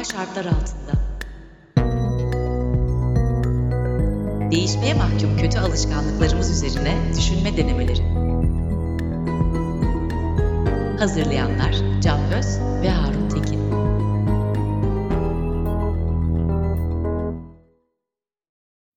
Anormal şartlar altında. Değişmeye mahkum kötü alışkanlıklarımız üzerine düşünme denemeleri. Hazırlayanlar Can Öz ve Harun Tekin.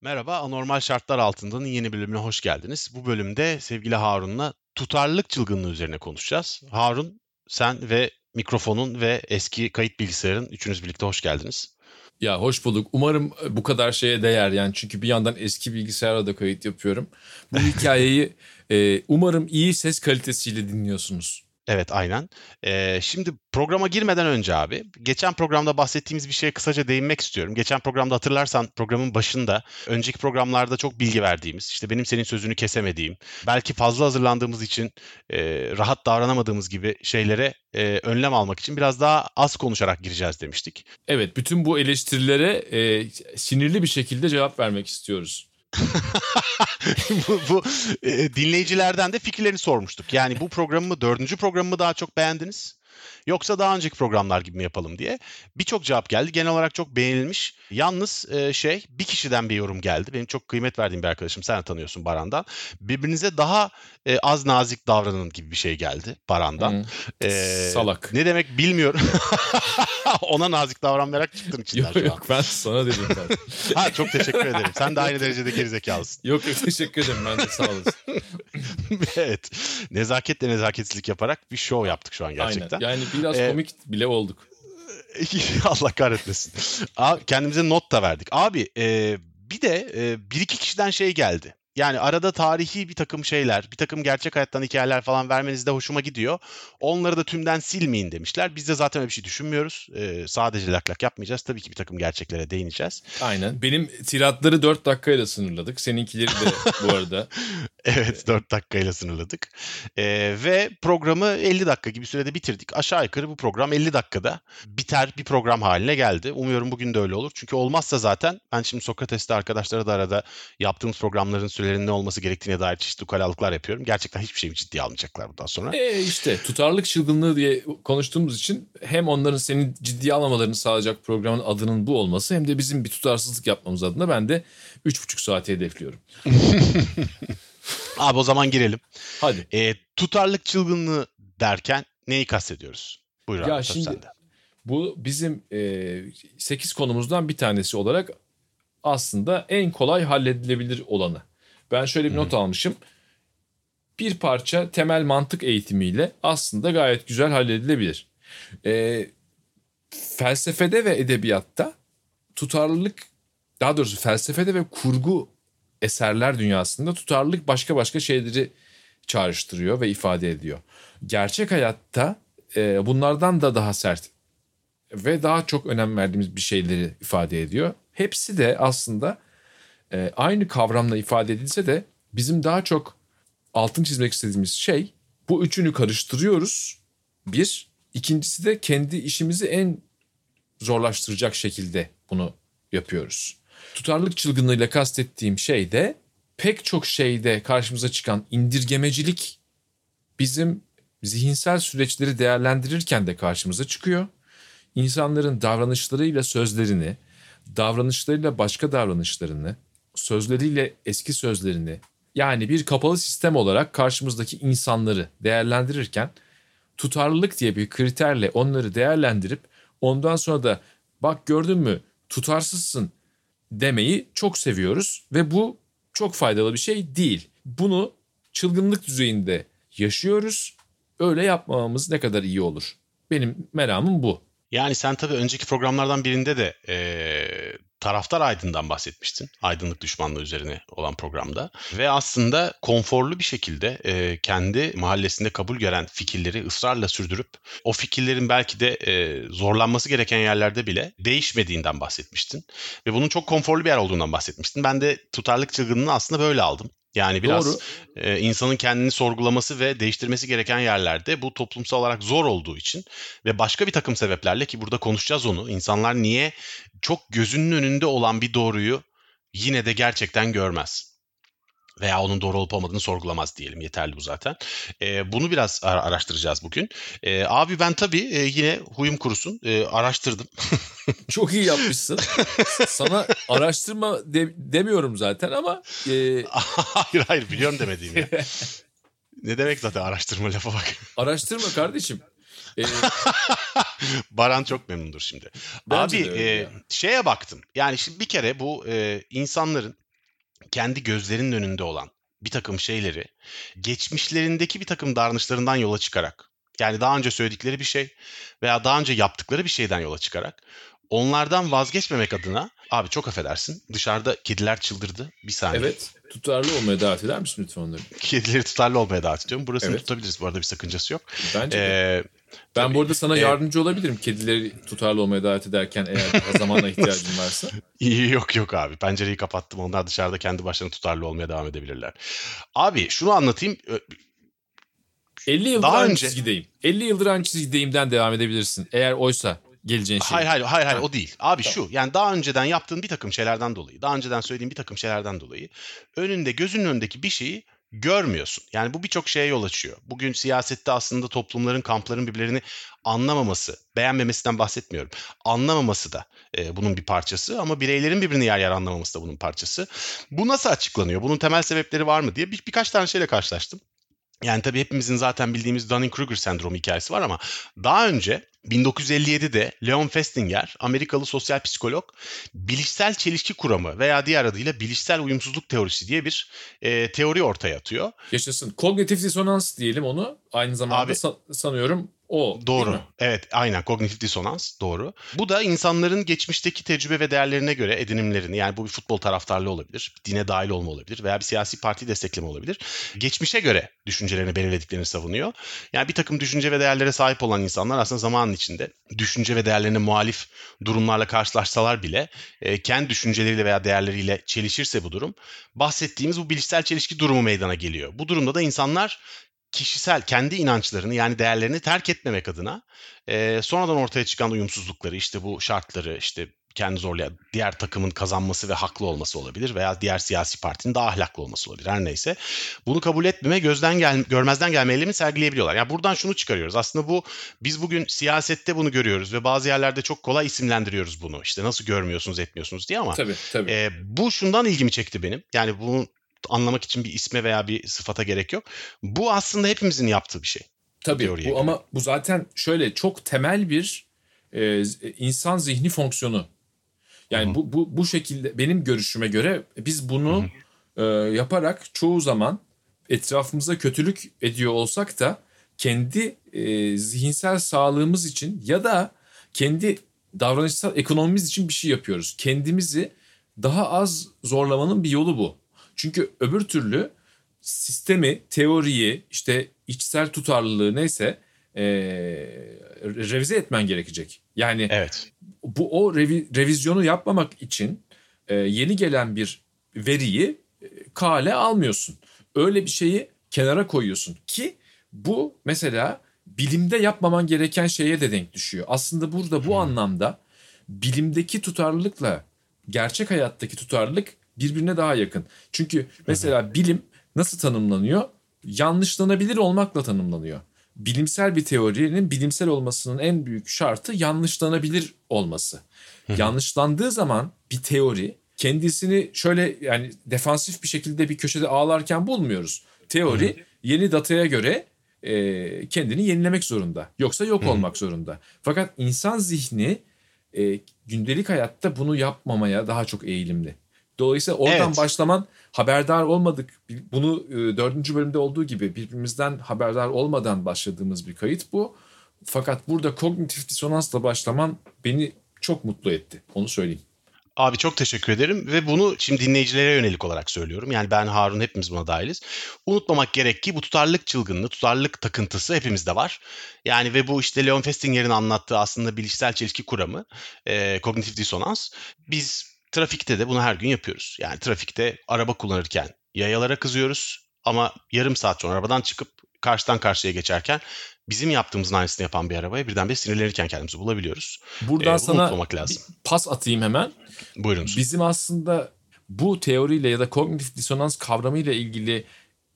Merhaba, Anormal Şartlar Altında'nın yeni bölümüne hoş geldiniz. Bu bölümde sevgili Harun'la tutarlılık çılgınlığı üzerine konuşacağız. Harun, sen ve mikrofonun ve eski kayıt bilgisayarın üçünüz birlikte hoş geldiniz. Ya hoş bulduk. Umarım bu kadar şeye değer yani çünkü bir yandan eski bilgisayarla da kayıt yapıyorum. Bu hikayeyi e, umarım iyi ses kalitesiyle dinliyorsunuz. Evet aynen. Ee, şimdi programa girmeden önce abi geçen programda bahsettiğimiz bir şeye kısaca değinmek istiyorum. Geçen programda hatırlarsan programın başında önceki programlarda çok bilgi verdiğimiz işte benim senin sözünü kesemediğim belki fazla hazırlandığımız için e, rahat davranamadığımız gibi şeylere e, önlem almak için biraz daha az konuşarak gireceğiz demiştik. Evet bütün bu eleştirilere e, sinirli bir şekilde cevap vermek istiyoruz. bu, bu e, dinleyicilerden de fikirlerini sormuştuk. Yani bu programı dördüncü programı daha çok beğendiniz? Yoksa daha önceki programlar gibi mi yapalım diye. Birçok cevap geldi. Genel olarak çok beğenilmiş. Yalnız e, şey bir kişiden bir yorum geldi. Benim çok kıymet verdiğim bir arkadaşım. Sen tanıyorsun Baran'dan. Birbirinize daha e, az nazik davranın gibi bir şey geldi Baran'dan. Hmm. E, Salak. Ne demek bilmiyorum. Ona nazik davranmayarak çıktın içinden yok, Yok ben sana dedim ben. ha çok teşekkür ederim. Sen de aynı derecede gerizekalısın. Yok yok teşekkür ederim ben de sağ olasın. evet. Nezaketle nezaketsizlik yaparak bir show yaptık şu an gerçekten. Aynen. Yani biraz ee, komik bile olduk. Allah kahretmesin. Abi, kendimize not da verdik. Abi e, bir de e, bir iki kişiden şey geldi. Yani arada tarihi bir takım şeyler, bir takım gerçek hayattan hikayeler falan vermeniz de hoşuma gidiyor. Onları da tümden silmeyin demişler. Biz de zaten öyle bir şey düşünmüyoruz. Ee, sadece lak lak yapmayacağız. Tabii ki bir takım gerçeklere değineceğiz. Aynen. Benim tiratları 4 dakikayla sınırladık. Seninkileri de bu arada. evet 4 dakikayla sınırladık. Ee, ve programı 50 dakika gibi sürede bitirdik. Aşağı yukarı bu program 50 dakikada biter bir program haline geldi. Umuyorum bugün de öyle olur. Çünkü olmazsa zaten ben şimdi Sokrates'te arkadaşlara da arada yaptığımız programların sürelerinin ne olması gerektiğine dair çeşitli ukalalıklar yapıyorum. Gerçekten hiçbir şeyimi ciddiye almayacaklar bundan sonra. E işte tutarlılık çılgınlığı diye konuştuğumuz için hem onların senin ciddiye almamalarını sağlayacak programın adının bu olması hem de bizim bir tutarsızlık yapmamız adına ben de 3,5 saati hedefliyorum. Abi o zaman girelim. Hadi. E, tutarlık çılgınlığı derken neyi kastediyoruz? Buyur ya abi şimdi, sende. Bu bizim e, 8 konumuzdan bir tanesi olarak aslında en kolay halledilebilir olanı. Ben şöyle bir not almışım. Bir parça temel mantık eğitimiyle aslında gayet güzel halledilebilir. E, felsefede ve edebiyatta tutarlılık daha doğrusu felsefede ve kurgu eserler dünyasında tutarlılık başka başka şeyleri çağrıştırıyor ve ifade ediyor. Gerçek hayatta e, bunlardan da daha sert ve daha çok önem verdiğimiz bir şeyleri ifade ediyor. Hepsi de aslında e, aynı kavramla ifade edilse de bizim daha çok altın çizmek istediğimiz şey bu üçünü karıştırıyoruz. Bir, ikincisi de kendi işimizi en zorlaştıracak şekilde bunu yapıyoruz. Tutarlılık çılgınlığıyla kastettiğim şey de pek çok şeyde karşımıza çıkan indirgemecilik bizim zihinsel süreçleri değerlendirirken de karşımıza çıkıyor. İnsanların davranışlarıyla sözlerini, davranışlarıyla başka davranışlarını, sözleriyle eski sözlerini yani bir kapalı sistem olarak karşımızdaki insanları değerlendirirken tutarlılık diye bir kriterle onları değerlendirip ondan sonra da bak gördün mü tutarsızsın demeyi çok seviyoruz ve bu çok faydalı bir şey değil. Bunu çılgınlık düzeyinde yaşıyoruz. Öyle yapmamamız ne kadar iyi olur. Benim meramım bu. Yani sen tabii önceki programlardan birinde de e, taraftar aydından bahsetmiştin. Aydınlık düşmanlığı üzerine olan programda. Ve aslında konforlu bir şekilde e, kendi mahallesinde kabul gören fikirleri ısrarla sürdürüp o fikirlerin belki de e, zorlanması gereken yerlerde bile değişmediğinden bahsetmiştin. Ve bunun çok konforlu bir yer olduğundan bahsetmiştin. Ben de tutarlık çılgınlığını aslında böyle aldım. Yani biraz e, insanın kendini sorgulaması ve değiştirmesi gereken yerlerde bu toplumsal olarak zor olduğu için ve başka bir takım sebeplerle ki burada konuşacağız onu. İnsanlar niye çok gözünün önünde olan bir doğruyu yine de gerçekten görmez? Veya onun doğru olup olmadığını sorgulamaz diyelim. Yeterli bu zaten. E, bunu biraz ara- araştıracağız bugün. E, abi ben tabii e, yine huyum kurusun e, araştırdım. Çok iyi yapmışsın. Sana araştırma de- demiyorum zaten ama e, hayır hayır biliyorum demediğim ya. ne demek zaten araştırma lafa bak. araştırma kardeşim. E, Baran çok memnundur şimdi. Bence Abi e, şeye baktım. Yani şimdi bir kere bu e, insanların kendi gözlerinin önünde olan bir takım şeyleri geçmişlerindeki bir takım davranışlarından yola çıkarak yani daha önce söyledikleri bir şey veya daha önce yaptıkları bir şeyden yola çıkarak onlardan vazgeçmemek adına abi çok affedersin dışarıda kediler çıldırdı bir saniye. evet tutarlı olmaya davet eder misin lütfen onları? Kedileri tutarlı olmaya davet ediyorum. Burasını Evet. tutabiliriz bu arada bir sakıncası yok. Bence de. Ben bu arada sana e- yardımcı olabilirim kedileri tutarlı olmaya davet ederken eğer zamana ihtiyacın varsa. İyi yok yok abi. Pencereyi kapattım. Onlar dışarıda kendi başlarına tutarlı olmaya devam edebilirler. Abi şunu anlatayım. Ö- 50 yıldır Daha aynı önce- çizgideyim. 50 yıldır aynı çizgideyimden devam edebilirsin. Eğer oysa geleceğin şey. Hayır hayır hayır hayır Ha. o değil. Abi şu yani daha önceden yaptığın bir takım şeylerden dolayı, daha önceden söylediğin bir takım şeylerden dolayı önünde gözünün önündeki bir şeyi görmüyorsun. Yani bu birçok şeye yol açıyor. Bugün siyasette aslında toplumların, kampların birbirlerini anlamaması, beğenmemesinden bahsetmiyorum. Anlamaması da e, bunun bir parçası ama bireylerin birbirini yer yer anlamaması da bunun parçası. Bu nasıl açıklanıyor? Bunun temel sebepleri var mı diye bir, birkaç tane şeyle karşılaştım. Yani tabii hepimizin zaten bildiğimiz Dunning-Kruger sendromu hikayesi var ama daha önce 1957'de Leon Festinger, Amerikalı sosyal psikolog, bilişsel çelişki kuramı veya diğer adıyla bilişsel uyumsuzluk teorisi diye bir e, teori ortaya atıyor. Yaşasın. Kognitif disonans diyelim onu. Aynı zamanda Abi- sa- sanıyorum o. Doğru. Evet, aynen kognitif disonans doğru. Bu da insanların geçmişteki tecrübe ve değerlerine göre edinimlerini yani bu bir futbol taraftarlığı olabilir, dine dahil olma olabilir veya bir siyasi parti destekleme olabilir. Geçmişe göre düşüncelerini belirlediklerini savunuyor. Yani bir takım düşünce ve değerlere sahip olan insanlar aslında zamanın içinde düşünce ve değerlerine muhalif durumlarla karşılaşsalar bile e, kendi düşünceleriyle veya değerleriyle çelişirse bu durum bahsettiğimiz bu bilişsel çelişki durumu meydana geliyor. Bu durumda da insanlar kişisel kendi inançlarını yani değerlerini terk etmemek adına e, sonradan ortaya çıkan uyumsuzlukları işte bu şartları işte kendi zorlayan diğer takımın kazanması ve haklı olması olabilir veya diğer siyasi partinin daha ahlaklı olması olabilir her neyse. Bunu kabul etmeme gözden gel görmezden gelme eylemi sergileyebiliyorlar. Yani buradan şunu çıkarıyoruz. Aslında bu biz bugün siyasette bunu görüyoruz ve bazı yerlerde çok kolay isimlendiriyoruz bunu. İşte nasıl görmüyorsunuz etmiyorsunuz diye ama Tabii tabii. e, bu şundan ilgimi çekti benim. Yani bunu anlamak için bir isme veya bir sıfata gerek yok. Bu aslında hepimizin yaptığı bir şey. Tabii bu göre. ama bu zaten şöyle çok temel bir e, insan zihni fonksiyonu. Yani Hı hı. bu, bu bu şekilde benim görüşüme göre biz bunu e, yaparak çoğu zaman etrafımıza kötülük ediyor olsak da kendi e, zihinsel sağlığımız için ya da kendi davranışsal ekonomimiz için bir şey yapıyoruz. Kendimizi daha az zorlamanın bir yolu bu. Çünkü öbür türlü sistemi, teoriyi, işte içsel tutarlılığı neyse e, revize etmen gerekecek. Yani Evet. bu o revi- revizyonu yapmamak için e, yeni gelen bir veriyi e, kale almıyorsun. Öyle bir şeyi kenara koyuyorsun ki bu mesela bilimde yapmaman gereken şeye de denk düşüyor. Aslında burada bu anlamda bilimdeki tutarlılıkla gerçek hayattaki tutarlılık birbirine daha yakın. Çünkü mesela bilim nasıl tanımlanıyor? Yanlışlanabilir olmakla tanımlanıyor. Bilimsel bir teorinin bilimsel olmasının en büyük şartı yanlışlanabilir olması. Yanlışlandığı zaman bir teori kendisini şöyle yani defansif bir şekilde bir köşede ağlarken bulmuyoruz. Teori yeni dataya göre e, kendini yenilemek zorunda. Yoksa yok olmak zorunda. Fakat insan zihni e, gündelik hayatta bunu yapmamaya daha çok eğilimli. Dolayısıyla oradan Evet. başlaman haberdar olmadık. Bunu e, dördüncü bölümde olduğu gibi birbirimizden haberdar olmadan başladığımız bir kayıt bu. Fakat burada kognitif disonansla başlaman beni çok mutlu etti. Onu söyleyeyim. Abi çok teşekkür ederim ve bunu şimdi dinleyicilere yönelik olarak söylüyorum. Yani ben Harun hepimiz buna dahiliz. Unutmamak gerek ki bu tutarlılık çılgınlığı, tutarlılık takıntısı hepimizde var. Yani ve bu işte Leon Festinger'in anlattığı aslında bilişsel çelişki kuramı, e, kognitif disonans. Biz trafikte de bunu her gün yapıyoruz. Yani trafikte araba kullanırken yayalara kızıyoruz ama yarım saat sonra arabadan çıkıp karşıdan karşıya geçerken bizim yaptığımızın aynısını yapan bir arabaya birdenbire sinirlenirken kendimizi bulabiliyoruz. Buradan Ee, sana lazım. bir pas atayım hemen. Buyurunuz. Bizim aslında bu teoriyle ya da kognitif disonans kavramıyla ilgili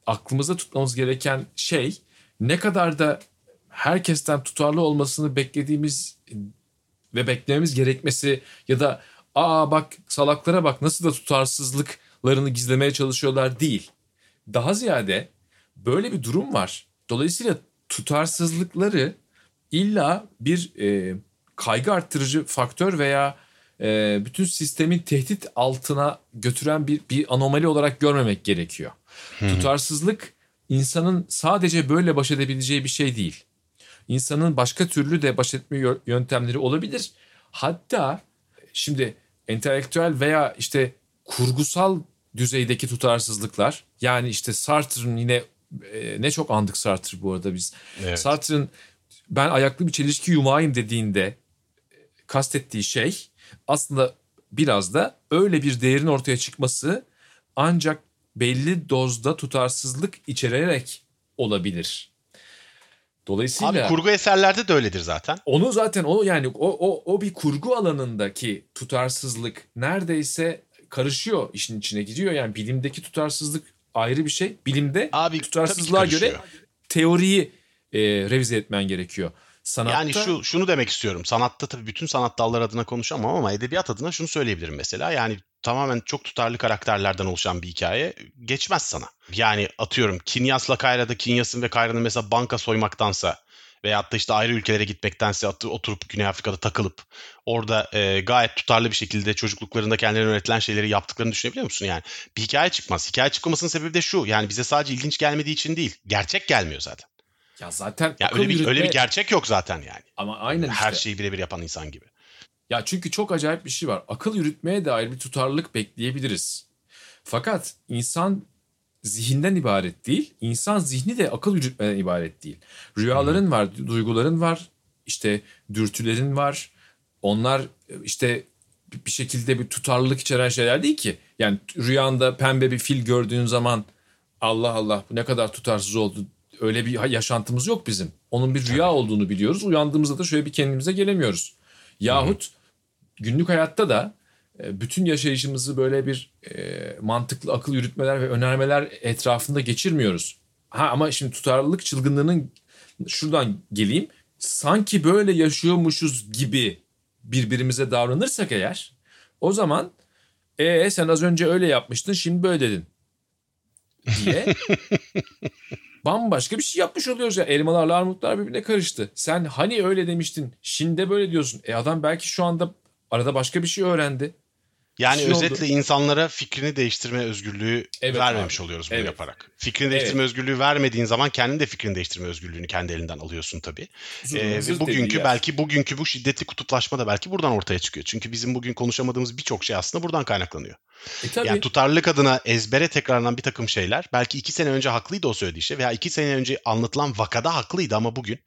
aklımızda tutmamız gereken şey ne kadar da herkesten tutarlı olmasını beklediğimiz ve beklememiz gerekmesi ya da aa bak salaklara bak nasıl da tutarsızlıklarını gizlemeye çalışıyorlar değil. Daha ziyade böyle bir durum var. Dolayısıyla tutarsızlıkları illa bir e, kaygı arttırıcı faktör veya e, bütün sistemin tehdit altına götüren bir, bir anomali olarak görmemek gerekiyor. Tutarsızlık insanın sadece böyle baş edebileceği bir şey değil. İnsanın başka türlü de baş etme yöntemleri olabilir. Hatta şimdi entelektüel veya işte kurgusal düzeydeki tutarsızlıklar yani işte Sartre'ın yine e, ne çok andık Sartre bu arada biz. Evet. Sartre'ın ben ayaklı bir çelişki yumağıyım dediğinde e, kastettiği şey aslında biraz da öyle bir değerin ortaya çıkması ancak belli dozda tutarsızlık içererek olabilir. Dolayısıyla Abi kurgu eserlerde de öyledir zaten. Onu zaten o yani o o o bir kurgu alanındaki tutarsızlık neredeyse karışıyor işin içine giriyor. Yani bilimdeki tutarsızlık ayrı bir şey. Bilimde Abi, tutarsızlığa göre teoriyi e, revize etmen gerekiyor. Sanatta... Yani şu şunu demek istiyorum. Sanatta tabii bütün sanat dalları adına konuşamam ama edebiyat adına şunu söyleyebilirim mesela. Yani tamamen çok tutarlı karakterlerden oluşan bir hikaye geçmez sana. Yani atıyorum Kinyas'la Kayra'da Kinyas'ın ve Kayra'nın mesela banka soymaktansa veyahut da işte ayrı ülkelere gitmektense oturup Güney Afrika'da takılıp orada e, gayet tutarlı bir şekilde çocukluklarında kendilerine öğretilen şeyleri yaptıklarını düşünebiliyor musun? Yani bir hikaye çıkmaz. Hikaye çıkmamasının sebebi de şu. Yani bize sadece ilginç gelmediği için değil. Gerçek gelmiyor zaten. Ya zaten ya öyle bir yürütme... öyle bir gerçek yok zaten yani. Ama aynen Her işte. şeyi birebir yapan insan gibi. Ya çünkü çok acayip bir şey var. Akıl yürütmeye dair bir tutarlılık bekleyebiliriz. Fakat insan zihinden ibaret değil. İnsan zihni de akıl yürütmeden ibaret değil. Rüyaların hmm. var, duyguların var, işte dürtülerin var. Onlar işte bir şekilde bir tutarlılık içeren şeyler değil ki. Yani rüyanda pembe bir fil gördüğün zaman Allah Allah bu ne kadar tutarsız oldu. Öyle bir yaşantımız yok bizim. Onun bir rüya olduğunu biliyoruz. Uyandığımızda da şöyle bir kendimize gelemiyoruz. Yahut günlük hayatta da e, bütün yaşayışımızı böyle bir e, mantıklı akıl yürütmeler ve önermeler etrafında geçirmiyoruz. Ha ama şimdi tutarlılık çılgınlığının şuradan geleyim. Sanki böyle yaşıyormuşuz gibi birbirimize davranırsak eğer o zaman e sen az önce öyle yapmıştın şimdi böyle dedin diye bambaşka bir şey yapmış oluyoruz ya. Elmalarla armutlar birbirine karıştı. Sen hani öyle demiştin şimdi de böyle diyorsun. E adam belki şu anda Arada başka bir şey öğrendi. Yani şey özetle oldu. insanlara fikrini değiştirme özgürlüğü evet, vermemiş abi. oluyoruz bunu evet. yaparak. Fikrini evet. değiştirme özgürlüğü vermediğin zaman kendin de fikrini değiştirme özgürlüğünü kendi elinden alıyorsun tabii. Ee, ve bugünkü belki bugünkü bu şiddetli kutuplaşma da belki buradan ortaya çıkıyor. Çünkü bizim bugün konuşamadığımız birçok şey aslında buradan kaynaklanıyor. E, tabii. Yani tutarlılık adına ezbere tekrarlanan bir takım şeyler belki iki sene önce haklıydı o söylediği şey veya iki sene önce anlatılan vakada haklıydı ama bugün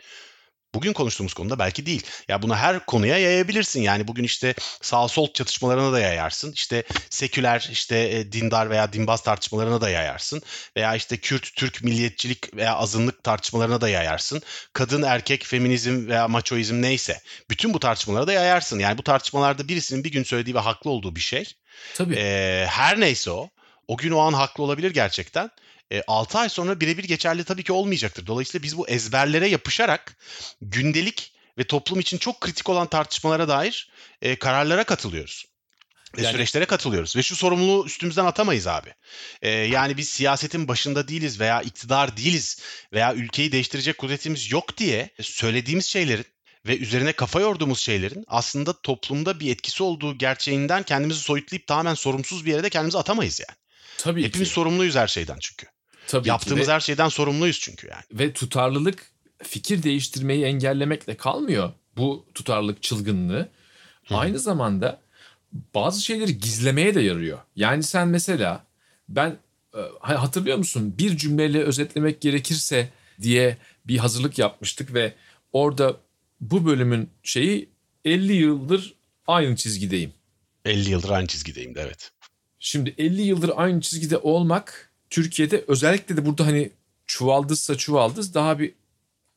Bugün konuştuğumuz konuda belki değil. Ya bunu her konuya yayabilirsin. Yani bugün işte sağ sol çatışmalarına da yayarsın. İşte seküler, işte e, dindar veya dinbaz tartışmalarına da yayarsın. Veya işte Kürt, Türk milliyetçilik veya azınlık tartışmalarına da yayarsın. Kadın, erkek, feminizm veya maçoizm neyse. Bütün bu tartışmalara da yayarsın. Yani bu tartışmalarda birisinin bir gün söylediği ve haklı olduğu bir şey. Tabii. E, her neyse o. O gün o an haklı olabilir gerçekten e, 6 ay sonra birebir geçerli tabii ki olmayacaktır. Dolayısıyla biz bu ezberlere yapışarak gündelik ve toplum için çok kritik olan tartışmalara dair e, kararlara katılıyoruz. Ve yani... süreçlere katılıyoruz. Ve şu sorumluluğu üstümüzden atamayız abi. Ee, yani biz siyasetin başında değiliz veya iktidar değiliz veya ülkeyi değiştirecek kudretimiz yok diye söylediğimiz şeylerin ve üzerine kafa yorduğumuz şeylerin aslında toplumda bir etkisi olduğu gerçeğinden kendimizi soyutlayıp tamamen sorumsuz bir yere de kendimizi atamayız yani. Tabii Hepimiz ki. sorumluyuz her şeyden çünkü. Tabii Yaptığımız ki. her şeyden sorumluyuz çünkü yani. Ve tutarlılık fikir değiştirmeyi engellemekle kalmıyor. Bu tutarlılık çılgınlığı. Hı. Aynı zamanda bazı şeyleri gizlemeye de yarıyor. Yani sen mesela ben e, hatırlıyor musun bir cümleyle özetlemek gerekirse diye bir hazırlık yapmıştık ve orada bu bölümün şeyi 50 yıldır aynı çizgideyim. 50 yıldır aynı çizgideyim de evet. Şimdi 50 yıldır aynı çizgide olmak Türkiye'de özellikle de burada hani çuvaldızsa çuvaldız daha bir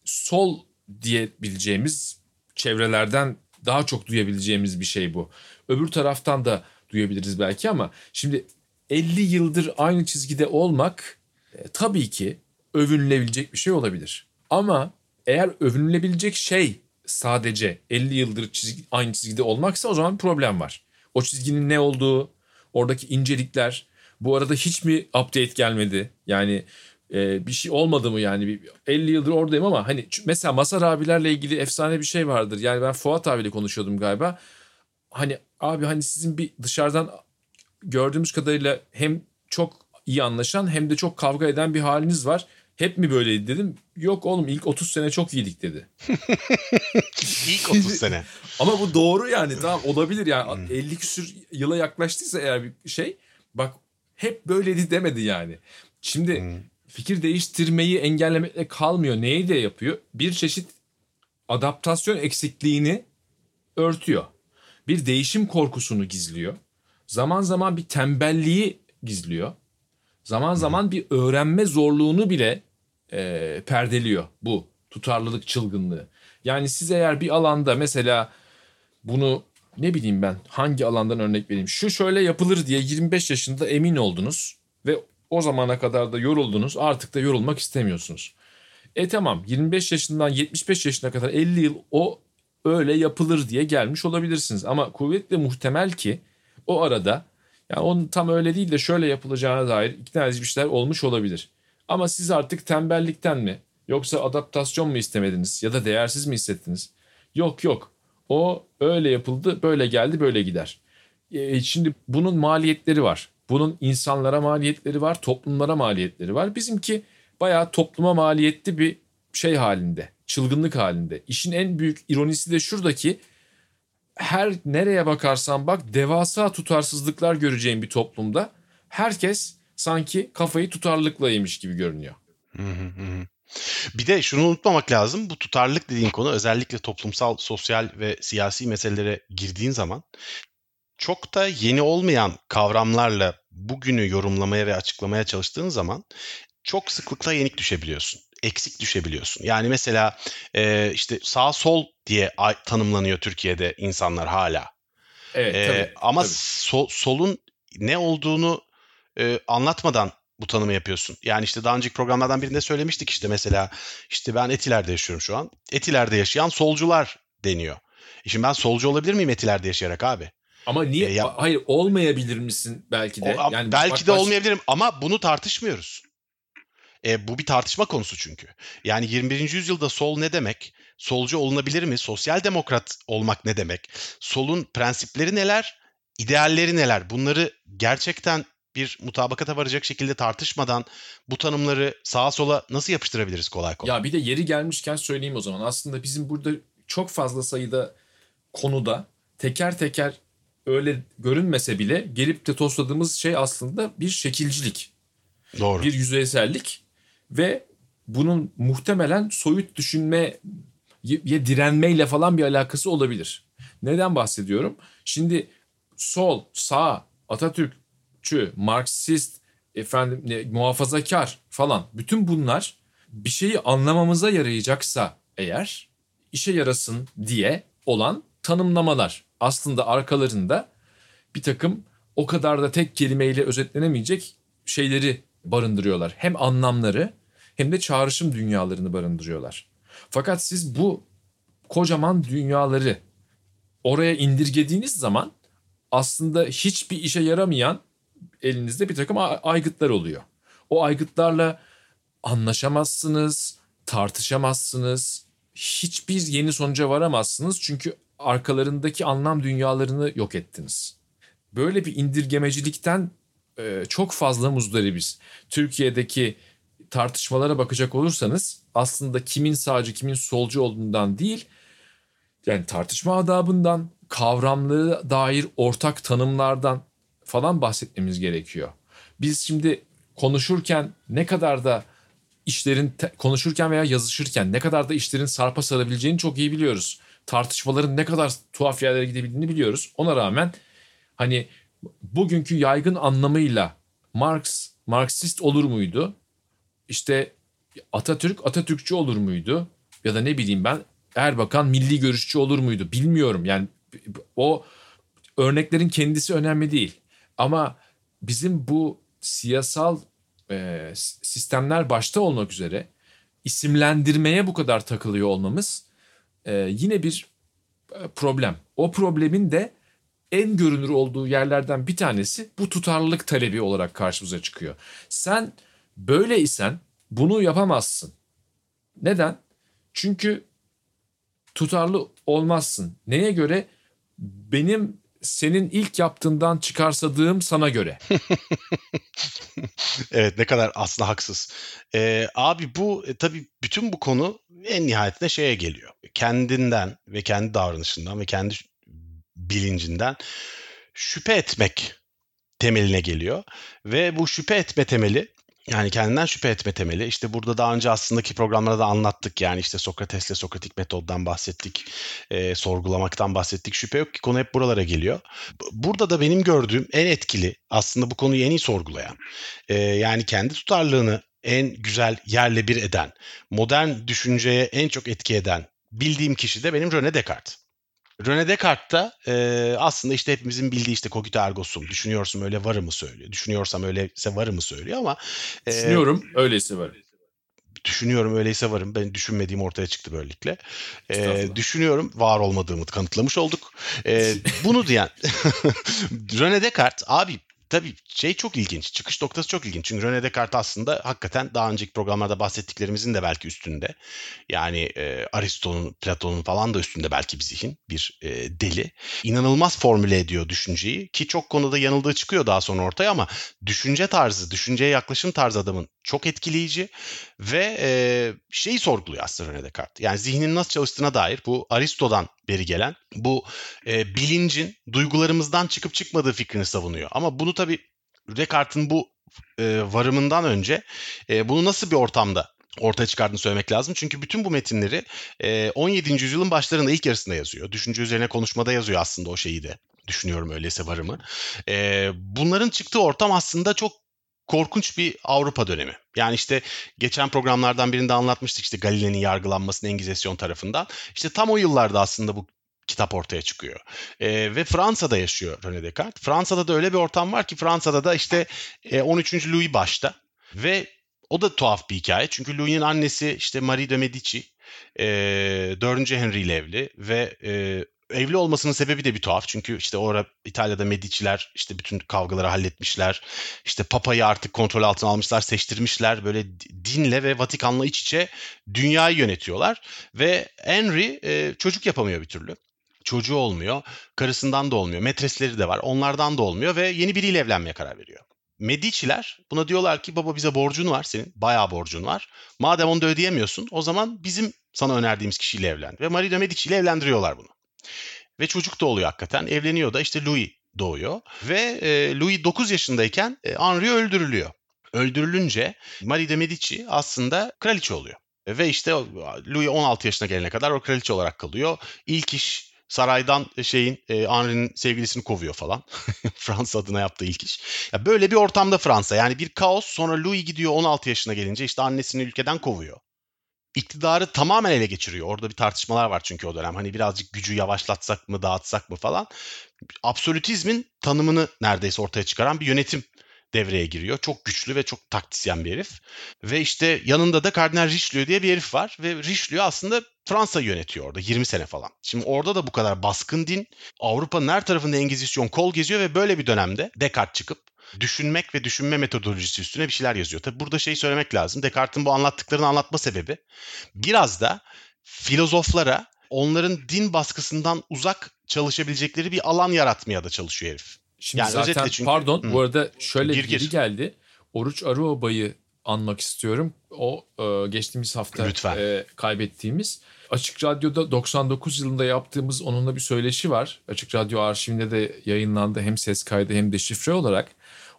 sol diyebileceğimiz çevrelerden daha çok duyabileceğimiz bir şey bu. Öbür taraftan da duyabiliriz belki ama şimdi 50 yıldır aynı çizgide olmak e, tabii ki övünülebilecek bir şey olabilir. Ama eğer övünülebilecek şey sadece 50 yıldır çizgi, aynı çizgide olmaksa o zaman problem var. O çizginin ne olduğu, oradaki incelikler, bu arada hiç mi update gelmedi? Yani e, bir şey olmadı mı yani? Bir, 50 yıldır oradayım ama hani mesela Masar abilerle ilgili efsane bir şey vardır. Yani ben Fuat abiyle konuşuyordum galiba. Hani abi hani sizin bir dışarıdan gördüğümüz kadarıyla hem çok iyi anlaşan hem de çok kavga eden bir haliniz var. Hep mi böyleydi dedim. Yok oğlum ilk 30 sene çok iyiydik dedi. İlk 30 sene. Ama bu doğru yani tamam olabilir yani 50 küsür yıla yaklaştıysa eğer bir şey bak hep böyleydi demedi yani. Şimdi fikir değiştirmeyi engellemekle kalmıyor. Neyi de yapıyor? Bir çeşit adaptasyon eksikliğini örtüyor. Bir değişim korkusunu gizliyor. Zaman zaman bir tembelliği gizliyor. Zaman zaman bir öğrenme zorluğunu bile e, perdeliyor bu tutarlılık çılgınlığı. Yani siz eğer bir alanda mesela bunu ne bileyim ben hangi alandan örnek vereyim. Şu şöyle yapılır diye 25 yaşında emin oldunuz ve o zamana kadar da yoruldunuz artık da yorulmak istemiyorsunuz. E tamam 25 yaşından 75 yaşına kadar 50 yıl o öyle yapılır diye gelmiş olabilirsiniz. Ama kuvvetle muhtemel ki o arada yani onun tam öyle değil de şöyle yapılacağına dair ikna edici bir şeyler olmuş olabilir. Ama siz artık tembellikten mi yoksa adaptasyon mu istemediniz ya da değersiz mi hissettiniz? Yok yok o öyle yapıldı böyle geldi böyle gider. E, şimdi bunun maliyetleri var. Bunun insanlara maliyetleri var, toplumlara maliyetleri var. Bizimki bayağı topluma maliyetli bir şey halinde, çılgınlık halinde. İşin en büyük ironisi de şuradaki her nereye bakarsan bak devasa tutarsızlıklar göreceğin bir toplumda herkes sanki kafayı tutarlılıkla yemiş gibi görünüyor. Bir de şunu unutmamak lazım. Bu tutarlılık dediğin konu özellikle toplumsal, sosyal ve siyasi meselelere girdiğin zaman çok da yeni olmayan kavramlarla bugünü yorumlamaya ve açıklamaya çalıştığın zaman çok sıklıkla yenik düşebiliyorsun. Eksik düşebiliyorsun. Yani mesela e, işte sağ sol diye tanımlanıyor Türkiye'de insanlar hala. Evet, e, tabii, ama tabii. So, solun ne olduğunu e, anlatmadan bu tanımı yapıyorsun. Yani işte daha önceki programlardan birinde söylemiştik işte mesela işte ben Etiler'de yaşıyorum şu an. Etiler'de yaşayan solcular deniyor. E şimdi ben solcu olabilir miyim Etiler'de yaşayarak abi? Ama niye? E, ya- Hayır olmayabilir misin belki de? O- yani belki bak- de baş- olmayabilirim ama bunu tartışmıyoruz. E, bu bir tartışma konusu çünkü. Yani 21. yüzyılda sol ne demek? Solcu olunabilir mi? Sosyal demokrat olmak ne demek? Solun prensipleri neler? İdealleri neler? Bunları gerçekten bir mutabakata varacak şekilde tartışmadan bu tanımları sağa sola nasıl yapıştırabiliriz kolay kolay? Ya bir de yeri gelmişken söyleyeyim o zaman. Aslında bizim burada çok fazla sayıda konuda teker teker öyle görünmese bile gelip de tosladığımız şey aslında bir şekilcilik, Doğru. bir yüzeysellik ve bunun muhtemelen soyut düşünmeye direnmeyle falan bir alakası olabilir. Neden bahsediyorum? Şimdi sol, sağ, Atatürkçü, Marksist, efendim ne, muhafazakar falan bütün bunlar bir şeyi anlamamıza yarayacaksa eğer işe yarasın diye olan tanımlamalar. Aslında arkalarında bir takım o kadar da tek kelimeyle özetlenemeyecek şeyleri barındırıyorlar. Hem anlamları hem de çağrışım dünyalarını barındırıyorlar. Fakat siz bu kocaman dünyaları oraya indirgediğiniz zaman aslında hiçbir işe yaramayan elinizde bir takım aygıtlar oluyor. O aygıtlarla anlaşamazsınız, tartışamazsınız, hiçbir yeni sonuca varamazsınız çünkü arkalarındaki anlam dünyalarını yok ettiniz. Böyle bir indirgemecilikten e, çok fazla muzdaribiz. Türkiye'deki tartışmalara bakacak olursanız aslında kimin sağcı kimin solcu olduğundan değil yani tartışma adabından kavramlığı dair ortak tanımlardan falan bahsetmemiz gerekiyor. Biz şimdi konuşurken ne kadar da işlerin konuşurken veya yazışırken ne kadar da işlerin sarpa sarabileceğini çok iyi biliyoruz. Tartışmaların ne kadar tuhaf yerlere gidebildiğini biliyoruz. Ona rağmen hani bugünkü yaygın anlamıyla Marx Marksist olur muydu? İşte Atatürk Atatürkçü olur muydu? Ya da ne bileyim ben Erbakan milli görüşçü olur muydu? Bilmiyorum. Yani o örneklerin kendisi önemli değil. Ama bizim bu siyasal e, sistemler başta olmak üzere isimlendirmeye bu kadar takılıyor olmamız e, yine bir e, problem. O problemin de en görünür olduğu yerlerden bir tanesi bu tutarlılık talebi olarak karşımıza çıkıyor. Sen böyle isen bunu yapamazsın. Neden? Çünkü tutarlı olmazsın. Neye göre? Benim senin ilk yaptığından çıkarsadığım sana göre. evet ne kadar aslında haksız. Ee, abi bu e, tabii bütün bu konu en nihayetinde şeye geliyor. Kendinden ve kendi davranışından ve kendi bilincinden şüphe etmek temeline geliyor. Ve bu şüphe etme temeli yani kendinden şüphe etme temeli. İşte burada daha önce aslındaki programlarda da anlattık. Yani işte Sokrates'le Sokratik metoddan bahsettik. E, sorgulamaktan bahsettik. Şüphe yok ki konu hep buralara geliyor. Burada da benim gördüğüm en etkili aslında bu konuyu en iyi sorgulayan. E, yani kendi tutarlılığını en güzel yerle bir eden, modern düşünceye en çok etki eden bildiğim kişi de benim René Descartes. René Descartes da e, aslında işte hepimizin bildiği işte cogito ergo sum. Düşünüyorsam öyle varı mı söylüyor. Düşünüyorsam öyleyse varı mı söylüyor ama. E, Düşünüyorum öyleyse varım. Düşünüyorum öyleyse varım. Ben düşünmediğim ortaya çıktı böylelikle. E, düşünüyorum var olmadığımı kanıtlamış olduk. E, bunu diyen René Descartes abi tabii şey çok ilginç. Çıkış noktası çok ilginç. Çünkü René Descartes aslında hakikaten daha önceki programlarda bahsettiklerimizin de belki üstünde. Yani e, Aristo'nun, Platon'un falan da üstünde belki bir zihin, bir e, deli. İnanılmaz formüle ediyor düşünceyi ki çok konuda yanıldığı çıkıyor daha sonra ortaya ama düşünce tarzı, düşünceye yaklaşım tarzı adamın çok etkileyici ve e, şeyi sorguluyor aslında René Descartes. Yani zihnin nasıl çalıştığına dair bu Aristo'dan beri gelen bu e, bilincin duygularımızdan çıkıp çıkmadığı fikrini savunuyor. Ama bunu tabii Descartes'in bu e, varımından önce e, bunu nasıl bir ortamda ortaya çıkardığını söylemek lazım. Çünkü bütün bu metinleri e, 17. yüzyılın başlarında ilk yarısında yazıyor. Düşünce üzerine konuşmada yazıyor aslında o şeyi de. Düşünüyorum öyleyse varımı. E, bunların çıktığı ortam aslında çok korkunç bir Avrupa dönemi. Yani işte geçen programlardan birinde anlatmıştık işte Galile'nin yargılanmasının Engizisyon tarafından. İşte tam o yıllarda aslında bu kitap ortaya çıkıyor. E, ve Fransa'da yaşıyor René Descartes. Fransa'da da öyle bir ortam var ki Fransa'da da işte e, 13. Louis başta ve o da tuhaf bir hikaye. Çünkü Louis'in annesi işte Marie de Medici e, 4. Henry ile evli ve e, evli olmasının sebebi de bir tuhaf. Çünkü işte orada İtalya'da Medici'ler işte bütün kavgaları halletmişler. İşte Papa'yı artık kontrol altına almışlar, seçtirmişler. Böyle dinle ve Vatikan'la iç içe dünyayı yönetiyorlar. Ve Henry e, çocuk yapamıyor bir türlü. Çocuğu olmuyor. Karısından da olmuyor. Metresleri de var. Onlardan da olmuyor ve yeni biriyle evlenmeye karar veriyor. Medici'ler buna diyorlar ki baba bize borcun var senin. Bayağı borcun var. Madem onu da ödeyemiyorsun o zaman bizim sana önerdiğimiz kişiyle evlen. Ve Maria de Medici ile evlendiriyorlar bunu. Ve çocuk da oluyor hakikaten. Evleniyor da işte Louis doğuyor. Ve e, Louis 9 yaşındayken e, Henri öldürülüyor. Öldürülünce Marie de Medici aslında kraliçe oluyor. Ve işte Louis 16 yaşına gelene kadar o kraliçe olarak kalıyor. İlk iş saraydan şeyin e, Henri'nin sevgilisini kovuyor falan. Fransa adına yaptığı ilk iş. Ya böyle bir ortamda Fransa. Yani bir kaos. Sonra Louis gidiyor 16 yaşına gelince işte annesini ülkeden kovuyor iktidarı tamamen ele geçiriyor. Orada bir tartışmalar var çünkü o dönem. Hani birazcık gücü yavaşlatsak mı, dağıtsak mı falan. Absolutizmin tanımını neredeyse ortaya çıkaran bir yönetim devreye giriyor. Çok güçlü ve çok taktisyen bir herif. Ve işte yanında da Kardinal Richelieu diye bir herif var. Ve Richelieu aslında Fransa yönetiyor orada 20 sene falan. Şimdi orada da bu kadar baskın din. Avrupa'nın her tarafında Engizisyon kol geziyor ve böyle bir dönemde Descartes çıkıp düşünmek ve düşünme metodolojisi üstüne bir şeyler yazıyor. Tabi burada şey söylemek lazım. Descartes'in bu anlattıklarını anlatma sebebi biraz da filozoflara onların din baskısından uzak çalışabilecekleri bir alan yaratmaya da çalışıyor herif. Şimdi yani zaten çünkü, pardon hı. bu arada şöyle gir, gir. geldi. Oruç Arıoba'yı anmak istiyorum. O e, geçtiğimiz hafta e, kaybettiğimiz. Açık Radyo'da 99 yılında yaptığımız onunla bir söyleşi var. Açık Radyo arşivinde de yayınlandı hem ses kaydı hem de şifre olarak.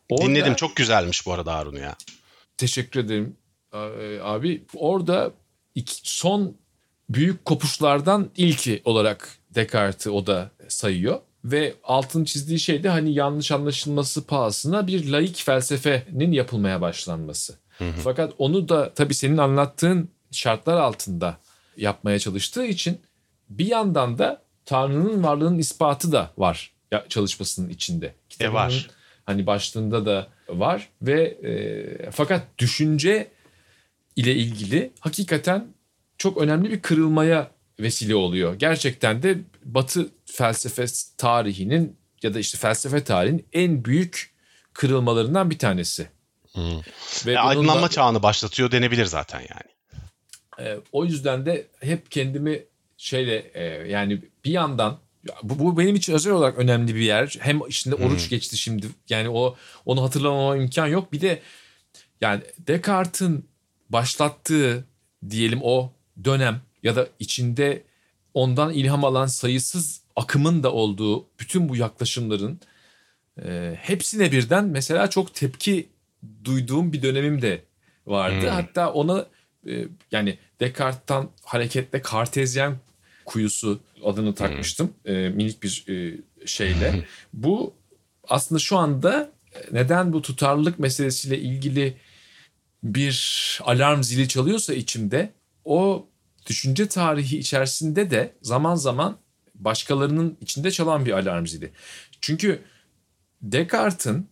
Orada, Dinledim çok güzelmiş bu arada Harun ya. Teşekkür ederim abi. Orada iki, son büyük kopuşlardan ilki olarak Descartes'i o da sayıyor. Ve altın çizdiği şey de hani yanlış anlaşılması pahasına bir laik felsefenin yapılmaya başlanması. Hı hı. Fakat onu da tabii senin anlattığın şartlar altında yapmaya çalıştığı için bir yandan da Tanrı'nın varlığının ispatı da var çalışmasının içinde. Kitabının, e var hani başlığında da var ve e, fakat düşünce ile ilgili hakikaten çok önemli bir kırılmaya vesile oluyor. Gerçekten de Batı felsefe tarihinin ya da işte felsefe tarihinin en büyük kırılmalarından bir tanesi. Hmm. Ve e, aydınlanma da, çağını başlatıyor denebilir zaten yani. E, o yüzden de hep kendimi şeyle e, yani bir yandan bu, bu benim için özel olarak önemli bir yer. Hem içinde oruç hmm. geçti şimdi. Yani o onu hatırlamama imkan yok. Bir de yani Descartes'in başlattığı diyelim o dönem ya da içinde ondan ilham alan sayısız akımın da olduğu bütün bu yaklaşımların e, hepsine birden mesela çok tepki duyduğum bir dönemim de vardı. Hmm. Hatta ona e, yani Descartes'tan hareketle Kartezyen kuyusu adını takmıştım. Hmm. E, minik bir e, şeyle. bu aslında şu anda e, neden bu tutarlılık meselesiyle ilgili bir alarm zili çalıyorsa içimde o düşünce tarihi içerisinde de zaman zaman başkalarının içinde çalan bir alarm zili. Çünkü Descartes'in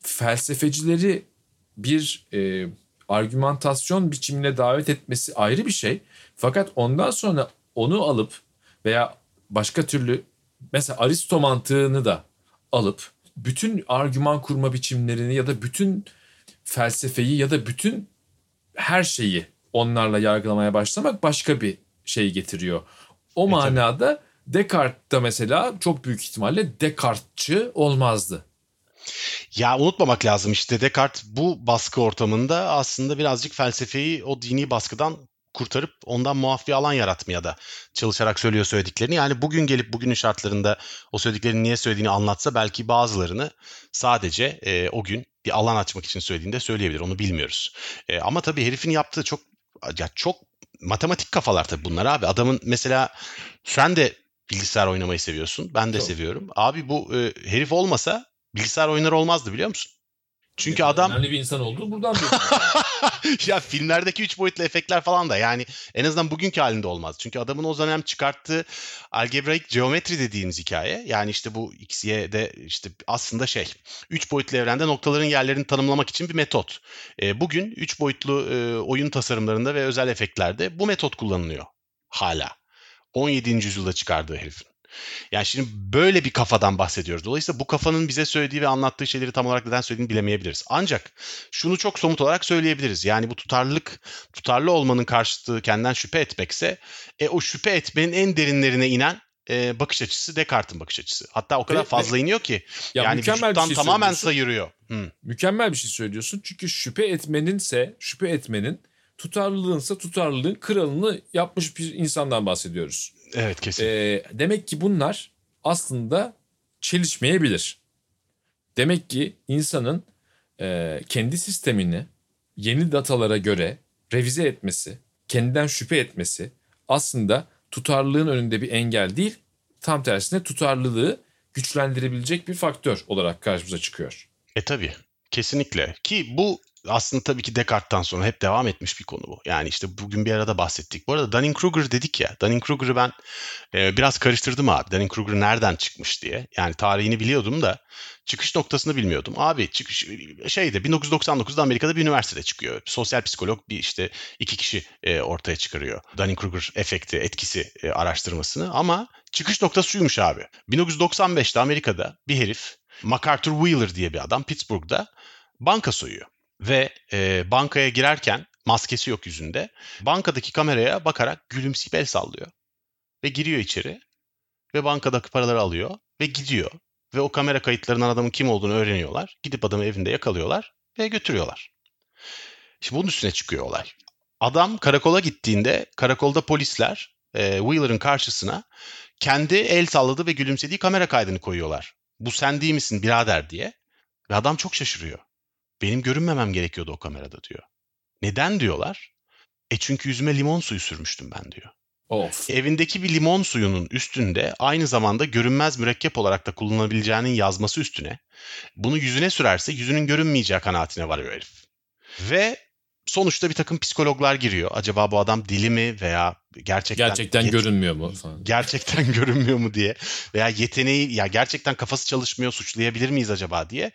felsefecileri bir e, argümantasyon biçimine davet etmesi ayrı bir şey. Fakat ondan sonra onu alıp veya başka türlü mesela Aristo mantığını da alıp bütün argüman kurma biçimlerini ya da bütün felsefeyi ya da bütün her şeyi onlarla yargılamaya başlamak başka bir şey getiriyor. O e, manada tabii. Descartes da mesela çok büyük ihtimalle Descartes'çı olmazdı. Ya unutmamak lazım işte Descartes bu baskı ortamında aslında birazcık felsefeyi o dini baskıdan kurtarıp ondan muaf bir alan yaratmaya da çalışarak söylüyor söylediklerini. Yani bugün gelip bugünün şartlarında o söylediklerini niye söylediğini anlatsa belki bazılarını sadece e, o gün bir alan açmak için söylediğinde söyleyebilir. Onu bilmiyoruz. E, ama tabii herifin yaptığı çok ya çok matematik kafalar tabii bunlar abi. Adamın mesela sen de bilgisayar oynamayı seviyorsun. Ben de çok. seviyorum. Abi bu e, herif olmasa bilgisayar oyunları olmazdı biliyor musun? Çünkü adam... Önemli bir insan oldu buradan Ya filmlerdeki üç boyutlu efektler falan da yani en azından bugünkü halinde olmaz. Çünkü adamın o dönem çıkarttığı algebraik geometri dediğimiz hikaye yani işte bu XY'de işte aslında şey üç boyutlu evrende noktaların yerlerini tanımlamak için bir metot. E, bugün üç boyutlu e, oyun tasarımlarında ve özel efektlerde bu metot kullanılıyor hala. 17. yüzyılda çıkardığı herifin. Yani şimdi böyle bir kafadan bahsediyoruz. Dolayısıyla bu kafanın bize söylediği ve anlattığı şeyleri tam olarak neden söylediğini bilemeyebiliriz. Ancak şunu çok somut olarak söyleyebiliriz. Yani bu tutarlılık, tutarlı olmanın karşıtı kendinden şüphe etmekse e, o şüphe etmenin en derinlerine inen e, bakış açısı Descartes'in bakış açısı. Hatta o kadar fazla iniyor ki ya yani vücuttan şey tamamen sayırıyor. Hı. Mükemmel bir şey söylüyorsun. Çünkü şüphe etmeninse, şüphe etmenin tutarlılığınsa tutarlılığın kralını yapmış bir insandan bahsediyoruz. Evet kesin. Ee, demek ki bunlar aslında çelişmeyebilir. Demek ki insanın e, kendi sistemini yeni datalara göre revize etmesi, kendinden şüphe etmesi aslında tutarlılığın önünde bir engel değil, tam tersine tutarlılığı güçlendirebilecek bir faktör olarak karşımıza çıkıyor. E tabi kesinlikle ki bu aslında tabii ki Descartes'tan sonra hep devam etmiş bir konu bu. Yani işte bugün bir arada bahsettik. Bu arada Dunning-Kruger dedik ya. Dunning-Kruger'ı ben e, biraz karıştırdım abi. Dunning-Kruger nereden çıkmış diye. Yani tarihini biliyordum da çıkış noktasını bilmiyordum. Abi çıkış şeyde 1999'da Amerika'da bir üniversitede çıkıyor. Sosyal psikolog bir işte iki kişi e, ortaya çıkarıyor. Dunning-Kruger efekti, etkisi e, araştırmasını ama çıkış noktası şuymuş abi. 1995'te Amerika'da bir herif MacArthur Wheeler diye bir adam Pittsburgh'da banka soyuyor ve e, bankaya girerken maskesi yok yüzünde. Bankadaki kameraya bakarak gülümseyip el sallıyor. Ve giriyor içeri ve bankadaki paraları alıyor ve gidiyor. Ve o kamera kayıtlarından adamın kim olduğunu öğreniyorlar. Gidip adamı evinde yakalıyorlar ve götürüyorlar. Şimdi bunun üstüne çıkıyor olay. Adam karakola gittiğinde karakolda polisler e, Wheeler'ın karşısına kendi el salladığı ve gülümsediği kamera kaydını koyuyorlar. Bu sen değil misin birader diye. Ve adam çok şaşırıyor. Benim görünmemem gerekiyordu o kamerada diyor. Neden diyorlar? E çünkü yüzüme limon suyu sürmüştüm ben diyor. Of. Evindeki bir limon suyunun üstünde aynı zamanda görünmez mürekkep olarak da kullanabileceğinin yazması üstüne bunu yüzüne sürerse yüzünün görünmeyeceği kanaatine varıyor herif. Ve Sonuçta bir takım psikologlar giriyor. Acaba bu adam dili mi veya gerçekten Gerçekten yet- görünmüyor mu falan. gerçekten görünmüyor mu diye veya yeteneği ya gerçekten kafası çalışmıyor suçlayabilir miyiz acaba diye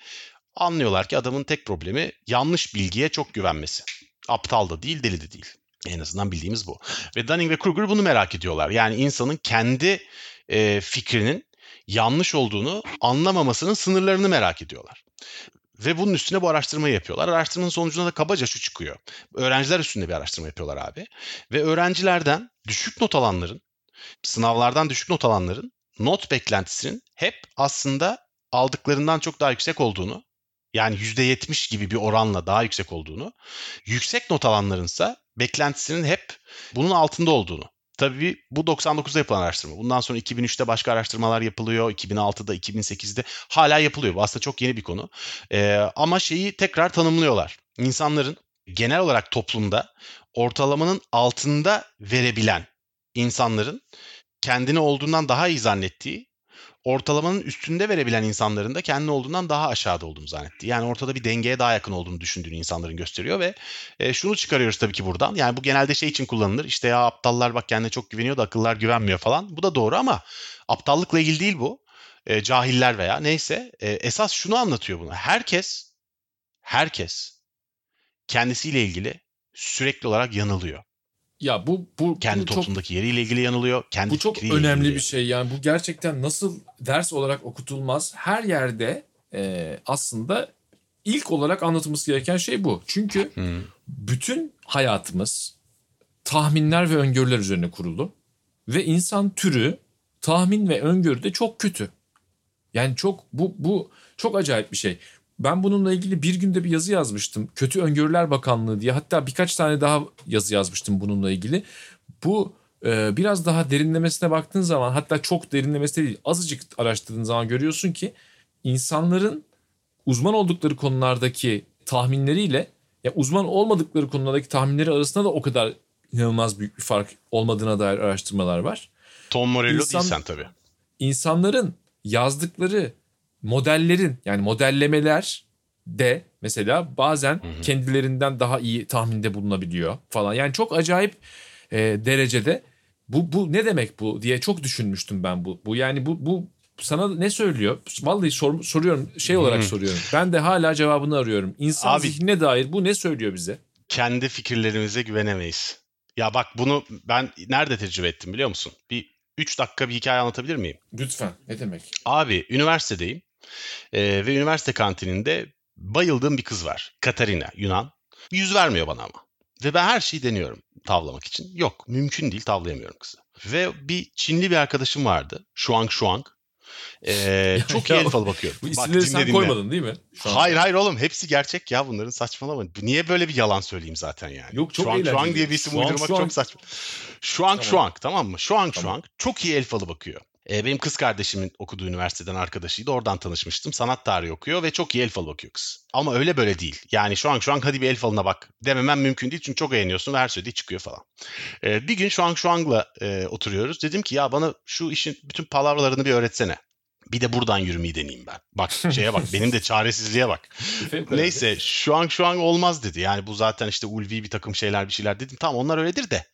anlıyorlar ki adamın tek problemi yanlış bilgiye çok güvenmesi. Aptal da değil, deli de değil. En azından bildiğimiz bu. Ve Dunning ve Kruger bunu merak ediyorlar. Yani insanın kendi e, fikrinin yanlış olduğunu anlamamasının sınırlarını merak ediyorlar. Ve bunun üstüne bu araştırmayı yapıyorlar. Araştırmanın sonucunda da kabaca şu çıkıyor. Öğrenciler üstünde bir araştırma yapıyorlar abi. Ve öğrencilerden düşük not alanların, sınavlardan düşük not alanların not beklentisinin hep aslında aldıklarından çok daha yüksek olduğunu, yani %70 gibi bir oranla daha yüksek olduğunu, yüksek not alanlarınsa beklentisinin hep bunun altında olduğunu. Tabii bu 99'da yapılan araştırma. Bundan sonra 2003'te başka araştırmalar yapılıyor. 2006'da, 2008'de hala yapılıyor. Bu aslında çok yeni bir konu. Ee, ama şeyi tekrar tanımlıyorlar. İnsanların genel olarak toplumda ortalamanın altında verebilen insanların kendini olduğundan daha iyi zannettiği, ortalamanın üstünde verebilen insanların da kendini olduğundan daha aşağıda olduğunu zannettiği. Yani ortada bir dengeye daha yakın olduğunu düşündüğünü insanların gösteriyor ve e, şunu çıkarıyoruz tabii ki buradan. Yani bu genelde şey için kullanılır. İşte ya aptallar bak kendine çok güveniyor da akıllar güvenmiyor falan. Bu da doğru ama aptallıkla ilgili değil bu. E, cahiller veya neyse. E, esas şunu anlatıyor bunu. Herkes, herkes kendisiyle ilgili sürekli olarak yanılıyor. Ya bu bu Kendi bu çok toplumdaki yeriyle ilgili yanılıyor. Kendi bu çok önemli ilgili bir şey yani bu gerçekten nasıl ders olarak okutulmaz her yerde e, aslında ilk olarak anlatılması gereken şey bu. Çünkü Hı. bütün hayatımız tahminler ve öngörüler üzerine kurulu ve insan türü tahmin ve öngörüde çok kötü. Yani çok bu bu çok acayip bir şey. Ben bununla ilgili bir günde bir yazı yazmıştım. Kötü Öngörüler Bakanlığı diye. Hatta birkaç tane daha yazı yazmıştım bununla ilgili. Bu e, biraz daha derinlemesine baktığın zaman hatta çok derinlemesine değil azıcık araştırdığın zaman görüyorsun ki insanların uzman oldukları konulardaki tahminleriyle ya uzman olmadıkları konulardaki tahminleri arasında da o kadar inanılmaz büyük bir fark olmadığına dair araştırmalar var. Tom Morello İnsan- değilsen tabii. İnsanların yazdıkları modellerin yani modellemeler de mesela bazen kendilerinden daha iyi tahminde bulunabiliyor falan. Yani çok acayip e, derecede bu bu ne demek bu diye çok düşünmüştüm ben bu. Bu yani bu bu sana ne söylüyor? Vallahi sor- soruyorum şey olarak soruyorum. Ben de hala cevabını arıyorum. İnsan Abi- zihnine dair bu ne söylüyor bize? Kendi fikirlerimize güvenemeyiz. Ya bak bunu ben nerede tecrübe ettim biliyor musun? Bir 3 dakika bir hikaye anlatabilir miyim? Lütfen ne demek? Abi üniversitedeyim Ee, ve üniversite kantininde bayıldığım bir kız var. Katarina Yunan. Yüz vermiyor bana ama. Ve ben her şeyi deniyorum tavlamak için. Yok mümkün değil tavlayamıyorum kızı. Ve bir Çinli bir arkadaşım vardı. Shuang Shuang. Ee, çok iyi ya, falı bakıyor. Bu Bak, isimleri dinle, sen dinle. koymadın değil mi? Şu an. Hayır hayır oğlum hepsi gerçek ya bunların saçmalama. Niye böyle bir yalan söyleyeyim zaten yani? Yok, çok eğlenceli. Shuang diye bir isim Shuang uydurmak Shuang. çok saçma. Shuang Tamam. Shuang tamam mı? Shuang Tamam. Shuang çok iyi el falı bakıyor. Ee, benim kız kardeşimin okuduğu üniversiteden arkadaşıydı. Oradan tanışmıştım. Sanat tarihi okuyor ve çok iyi el falı bakıyor kız. Ama öyle böyle değil. Yani Shuang Shuang hadi bir el falına bak dememem mümkün değil. Çünkü çok eğleniyorsun ve her söylediği çıkıyor falan. Ee, bir gün Shuang Shuang'la e, oturuyoruz. Dedim ki ya bana şu işin bütün palavralarını bir öğretsene. Bir de buradan yürümeyi deneyeyim ben. Bak şeye bak benim de çaresizliğe bak. Neyse şu an şu an olmaz dedi. Yani bu zaten işte ulvi bir takım şeyler bir şeyler dedim. Tamam onlar öyledir de.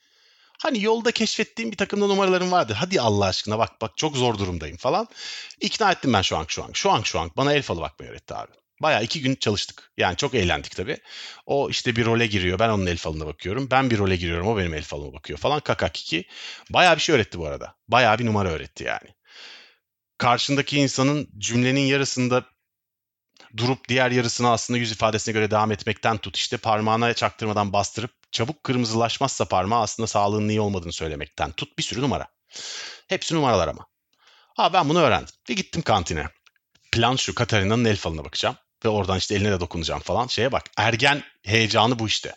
Hani yolda keşfettiğim bir takım da numaralarım vardır. Hadi Allah aşkına bak bak çok zor durumdayım falan. İkna ettim ben şu an şu an. Şu an şu an bana el falı bakmayı öğretti abi. Bayağı iki gün çalıştık. Yani çok eğlendik tabii. O işte bir role giriyor. Ben onun el falına bakıyorum. Ben bir role giriyorum. O benim el falıma bakıyor falan. Kakakiki. Bayağı bir şey öğretti bu arada. Bayağı bir numara öğretti yani. Karşındaki insanın cümlenin yarısında durup diğer yarısını aslında yüz ifadesine göre devam etmekten tut işte parmağına çaktırmadan bastırıp çabuk kırmızılaşmazsa parmağı aslında sağlığının iyi olmadığını söylemekten tut bir sürü numara. Hepsi numaralar ama. Ha ben bunu öğrendim. Ve gittim kantine. Plan şu Katarina'nın el falına bakacağım. Ve oradan işte eline de dokunacağım falan. Şeye bak ergen heyecanı bu işte.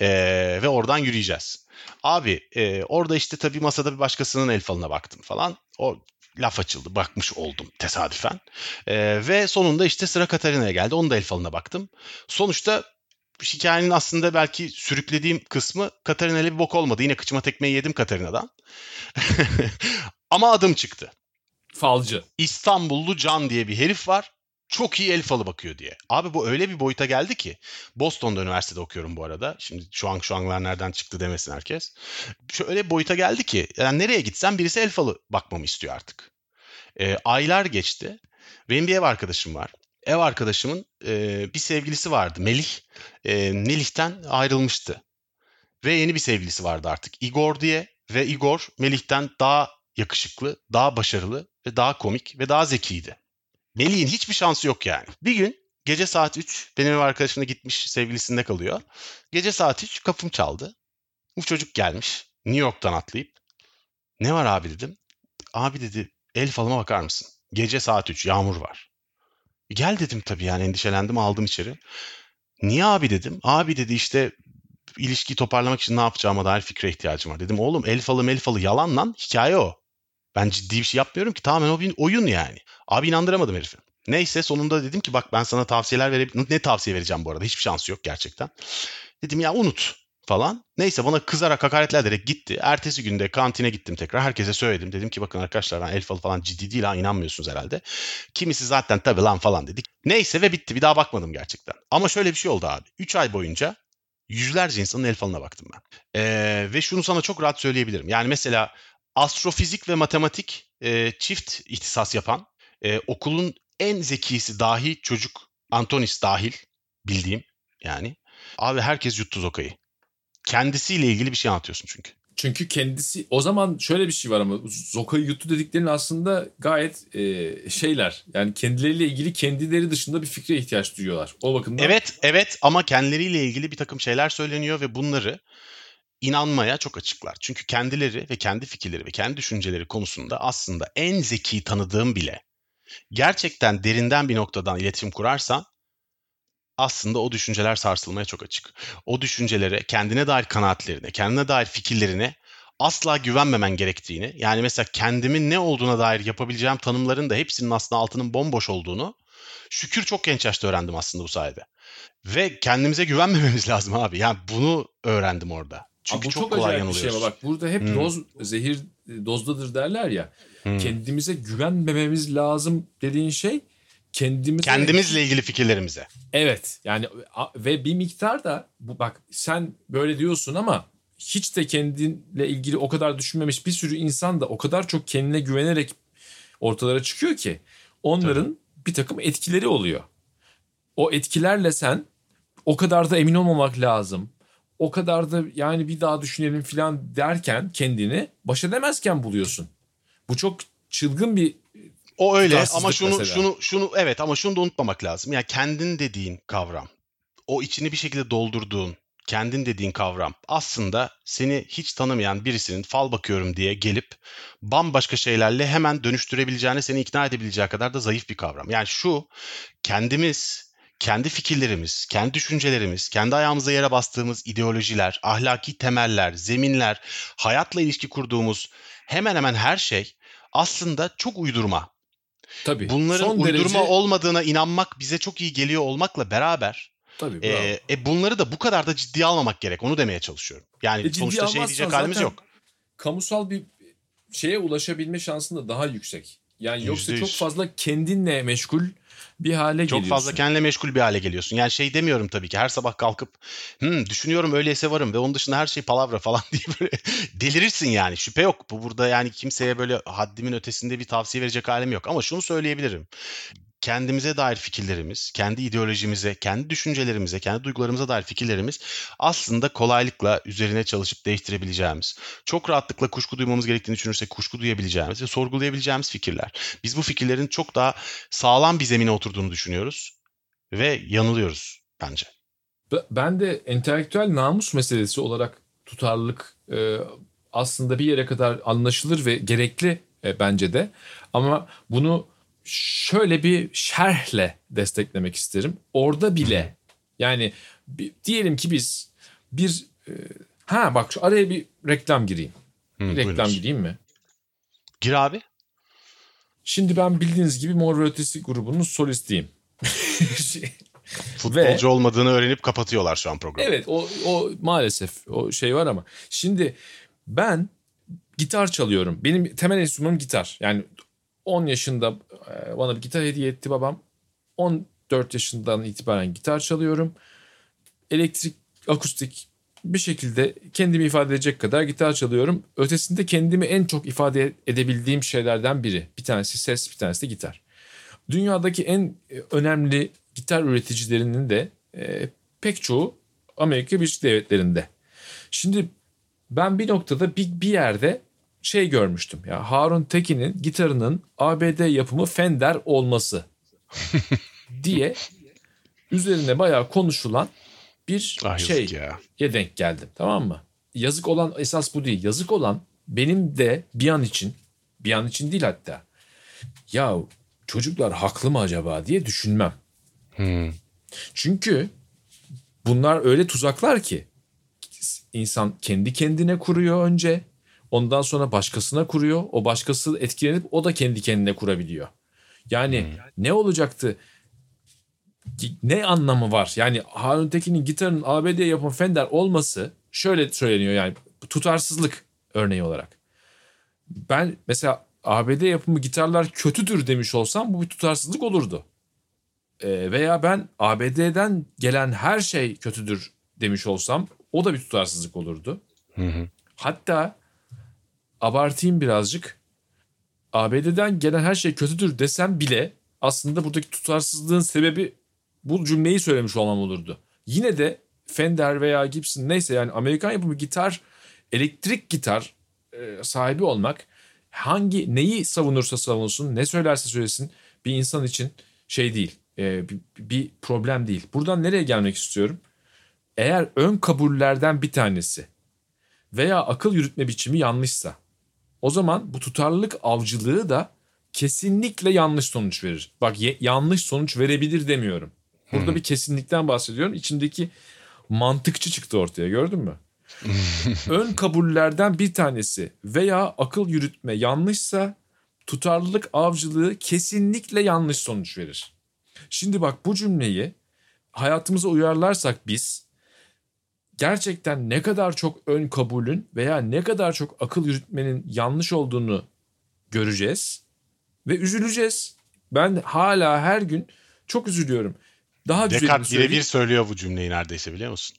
Ee, ve oradan yürüyeceğiz. Abi e, orada işte tabii masada bir başkasının el falına baktım falan. O laf açıldı. Bakmış oldum tesadüfen. Ee, ve sonunda işte sıra Katarina'ya geldi. Onun da el falına baktım. Sonuçta hikayenin aslında belki sürüklediğim kısmı Katarina ile bir bok olmadı. Yine kıçıma tekmeyi yedim Katarina'dan. Ama adım çıktı. Falcı. İstanbullu Can diye bir herif var. Çok iyi el falı bakıyor diye. Abi bu öyle bir boyuta geldi ki Boston'da üniversitede okuyorum bu arada. Şimdi şu an şu anlar nereden çıktı demesin herkes. Şöyle bir boyuta geldi ki yani nereye gitsem birisi el falı bakmamı istiyor artık. E, aylar geçti. Benim bir ev arkadaşım var. Ev arkadaşımın e, bir sevgilisi vardı Melih. E, Melih'ten ayrılmıştı. Ve yeni bir sevgilisi vardı artık Igor diye. Ve Igor Melih'ten daha yakışıklı, daha başarılı ve daha komik ve daha zekiydi. Melih'in hiçbir şansı yok yani. Bir gün gece saat 3 benim ev arkadaşımla gitmiş sevgilisinde kalıyor. Gece saat 3 kapım çaldı. Bu çocuk gelmiş New York'tan atlayıp. Ne var abi dedim. Abi dedi el falıma bakar mısın? Gece saat 3 yağmur var. Gel dedim tabii yani endişelendim aldım içeri. Niye abi dedim. Abi dedi işte ilişkiyi toparlamak için ne yapacağıma dair fikre ihtiyacım var. Dedim oğlum el falı mel falı yalan lan hikaye o. Ben ciddi bir şey yapmıyorum ki tamamen o bir oyun yani. Abi inandıramadım herifi. Neyse sonunda dedim ki bak ben sana tavsiyeler verebilirim. Ne tavsiye vereceğim bu arada hiçbir şansı yok gerçekten. Dedim ya unut falan. Neyse bana kızarak hakaretler ederek gitti. Ertesi günde kantine gittim tekrar. Herkese söyledim. Dedim ki bakın arkadaşlar ben el falı falan ciddi değil ha inanmıyorsunuz herhalde. Kimisi zaten tabii lan falan dedik. Neyse ve bitti. Bir daha bakmadım gerçekten. Ama şöyle bir şey oldu abi. 3 ay boyunca yüzlerce insanın el falına baktım ben. Ee, ve şunu sana çok rahat söyleyebilirim. Yani mesela astrofizik ve matematik e, çift ihtisas yapan e, okulun en zekisi dahi çocuk Antonis dahil bildiğim yani. Abi herkes yuttu Zoka'yı. Kendisiyle ilgili bir şey anlatıyorsun çünkü. Çünkü kendisi o zaman şöyle bir şey var ama Zoka'yı yuttu dediklerin aslında gayet e, şeyler. Yani kendileriyle ilgili kendileri dışında bir fikre ihtiyaç duyuyorlar. O bakımdan. Evet evet ama kendileriyle ilgili bir takım şeyler söyleniyor ve bunları inanmaya çok açıklar. Çünkü kendileri ve kendi fikirleri ve kendi düşünceleri konusunda aslında en zeki tanıdığım bile gerçekten derinden bir noktadan iletişim kurarsan aslında o düşünceler sarsılmaya çok açık. O düşüncelere, kendine dair kanaatlerine, kendine dair fikirlerine asla güvenmemen gerektiğini, yani mesela kendimin ne olduğuna dair yapabileceğim tanımların da hepsinin aslında altının bomboş olduğunu şükür çok genç yaşta öğrendim aslında bu sayede. Ve kendimize güvenmememiz lazım abi. Yani bunu öğrendim orada. Çünkü bu çok, çok, kolay acayip bir yanılıyoruz. şey bak burada hep Hmm. doz zehir dozdadır derler ya. Hmm. Kendimize güvenmememiz lazım dediğin şey kendimize Kendimizle ilgili fikirlerimize. Evet yani ve bir miktar da bu bak sen böyle diyorsun ama hiç de kendinle ilgili o kadar düşünmemiş bir sürü insan da o kadar çok kendine güvenerek ortalara çıkıyor ki onların bir takım etkileri oluyor. O etkilerle sen o kadar da emin olmamak lazım. O kadar da yani bir daha düşünelim falan derken kendini baş edemezken buluyorsun. Bu çok çılgın bir O öyle ama şunu mesela. şunu şunu evet ama şunu da unutmamak lazım. Yani kendin dediğin kavram, o içini bir şekilde doldurduğun kendin dediğin kavram aslında seni hiç tanımayan birisinin fal bakıyorum diye gelip bambaşka şeylerle hemen dönüştürebileceğine seni ikna edebileceği kadar da zayıf bir kavram. Yani şu kendimiz kendi fikirlerimiz, kendi düşüncelerimiz, kendi ayağımıza yere bastığımız ideolojiler, ahlaki temeller, zeminler, hayatla ilişki kurduğumuz hemen hemen her şey aslında çok uydurma. tabii Bunların son uydurma derece olmadığına inanmak bize çok iyi geliyor olmakla beraber tabii bravo. e, e, bunları da bu kadar da ciddiye almamak gerek. Onu demeye çalışıyorum. Yani E, sonuçta şey diyecek halimiz yok. kamusal bir şeye ulaşabilme şansın da daha yüksek. Yani yoksa Yüzde çok fazla kendinle meşgul bir hale Çok geliyorsun. fazla kendine meşgul bir hale geliyorsun. Yani şey demiyorum tabii ki her sabah kalkıp "Hmm, düşünüyorum öyleyse varım ve onun dışında her şey palavra falan diye böyle delirirsin yani. Şüphe yok. Bu burada yani kimseye böyle haddimin ötesinde bir tavsiye verecek halim yok. Ama şunu söyleyebilirim. Kendimize dair fikirlerimiz, kendi ideolojimize, kendi düşüncelerimize, kendi duygularımıza dair fikirlerimiz aslında kolaylıkla üzerine çalışıp değiştirebileceğimiz, çok rahatlıkla kuşku duymamız gerektiğini düşünürsek kuşku duyabileceğimiz ve sorgulayabileceğimiz fikirler. Biz bu fikirlerin çok daha sağlam bir zemine oturduğunu düşünüyoruz ve yanılıyoruz bence. Be- Ben de entelektüel namus meselesi olarak tutarlılık e, aslında bir yere kadar anlaşılır ve gerekli e, bence de. Ama bunu şöyle bir şerhle desteklemek isterim. Orada bile yani bir- diyelim ki biz bir e, ha bak şu araya bir reklam gireyim. Hı, Bir reklam gireyim mi? Gir abi. Şimdi ben bildiğiniz gibi Mor ve Ötesi grubunun solistiyim. Futbolcu olmadığını öğrenip kapatıyorlar şu an programı. Evet o, o maalesef o şey var ama. Şimdi ben gitar çalıyorum. Benim temel enstrümanım gitar. Yani 10 yaşında e, bana bir gitar hediye etti babam. 14 yaşından itibaren gitar çalıyorum. Elektrik, akustik bir şekilde kendimi ifade edecek kadar gitar çalıyorum. Ötesinde kendimi en çok ifade edebildiğim şeylerden biri. Bir tanesi ses, bir tanesi de gitar. Dünyadaki en e, önemli gitar üreticilerinin de e, pek çoğu Amerika Birleşik Devletleri'nde. Şimdi ben bir noktada bir, bir yerde şey görmüştüm. Ya Harun Tekin'in gitarının ABD yapımı Fender olması diye üzerine bayağı konuşulan bir Ah şey ya. ya denk geldim tamam mı? Yazık olan esas bu değil. Yazık olan benim de bir an için bir an için değil hatta. Ya çocuklar haklı mı acaba diye düşünmem. Hmm. Çünkü bunlar öyle tuzaklar ki insan kendi kendine kuruyor önce. Ondan sonra başkasına kuruyor. O başkası etkilenip o da kendi kendine kurabiliyor. Yani ne olacaktı? Ne anlamı var? Yani Harun Tekin'in gitarının ABD yapım Fender olması şöyle söyleniyor yani tutarsızlık örneği olarak. Ben mesela ABD yapımı gitarlar kötüdür demiş olsam bu bir tutarsızlık olurdu. Ee, veya ben ABD'den gelen her şey kötüdür demiş olsam o da bir tutarsızlık olurdu. Hı hı. Hatta abartayım birazcık. ABD'den gelen her şey kötüdür desem bile aslında buradaki tutarsızlığın sebebi bu cümleyi söylemiş olmam olurdu. Yine de Fender veya Gibson neyse yani Amerikan yapımı gitar, elektrik gitar e, sahibi olmak hangi neyi savunursa savunsun, ne söylerse söylesin bir insan için şey değil, e, bir, bir problem değil. Buradan nereye gelmek istiyorum? Eğer ön kabullerden bir tanesi veya akıl yürütme biçimi yanlışsa o zaman bu tutarlılık avcılığı da kesinlikle yanlış sonuç verir. Bak ye- yanlış sonuç verebilir demiyorum. Burada bir kesinlikten bahsediyorum. İçindeki mantıkçı çıktı ortaya gördün mü? Ön kabullerden bir tanesi veya akıl yürütme yanlışsa tutarlılık avcılığı kesinlikle yanlış sonuç verir. Şimdi bak bu cümleyi hayatımıza uyarlarsak biz gerçekten ne kadar çok ön kabulün veya ne kadar çok akıl yürütmenin yanlış olduğunu göreceğiz ve üzüleceğiz. Ben hala her gün çok üzülüyorum. Daha Descartes birebir söylüyor bu cümleyi neredeyse biliyor musun?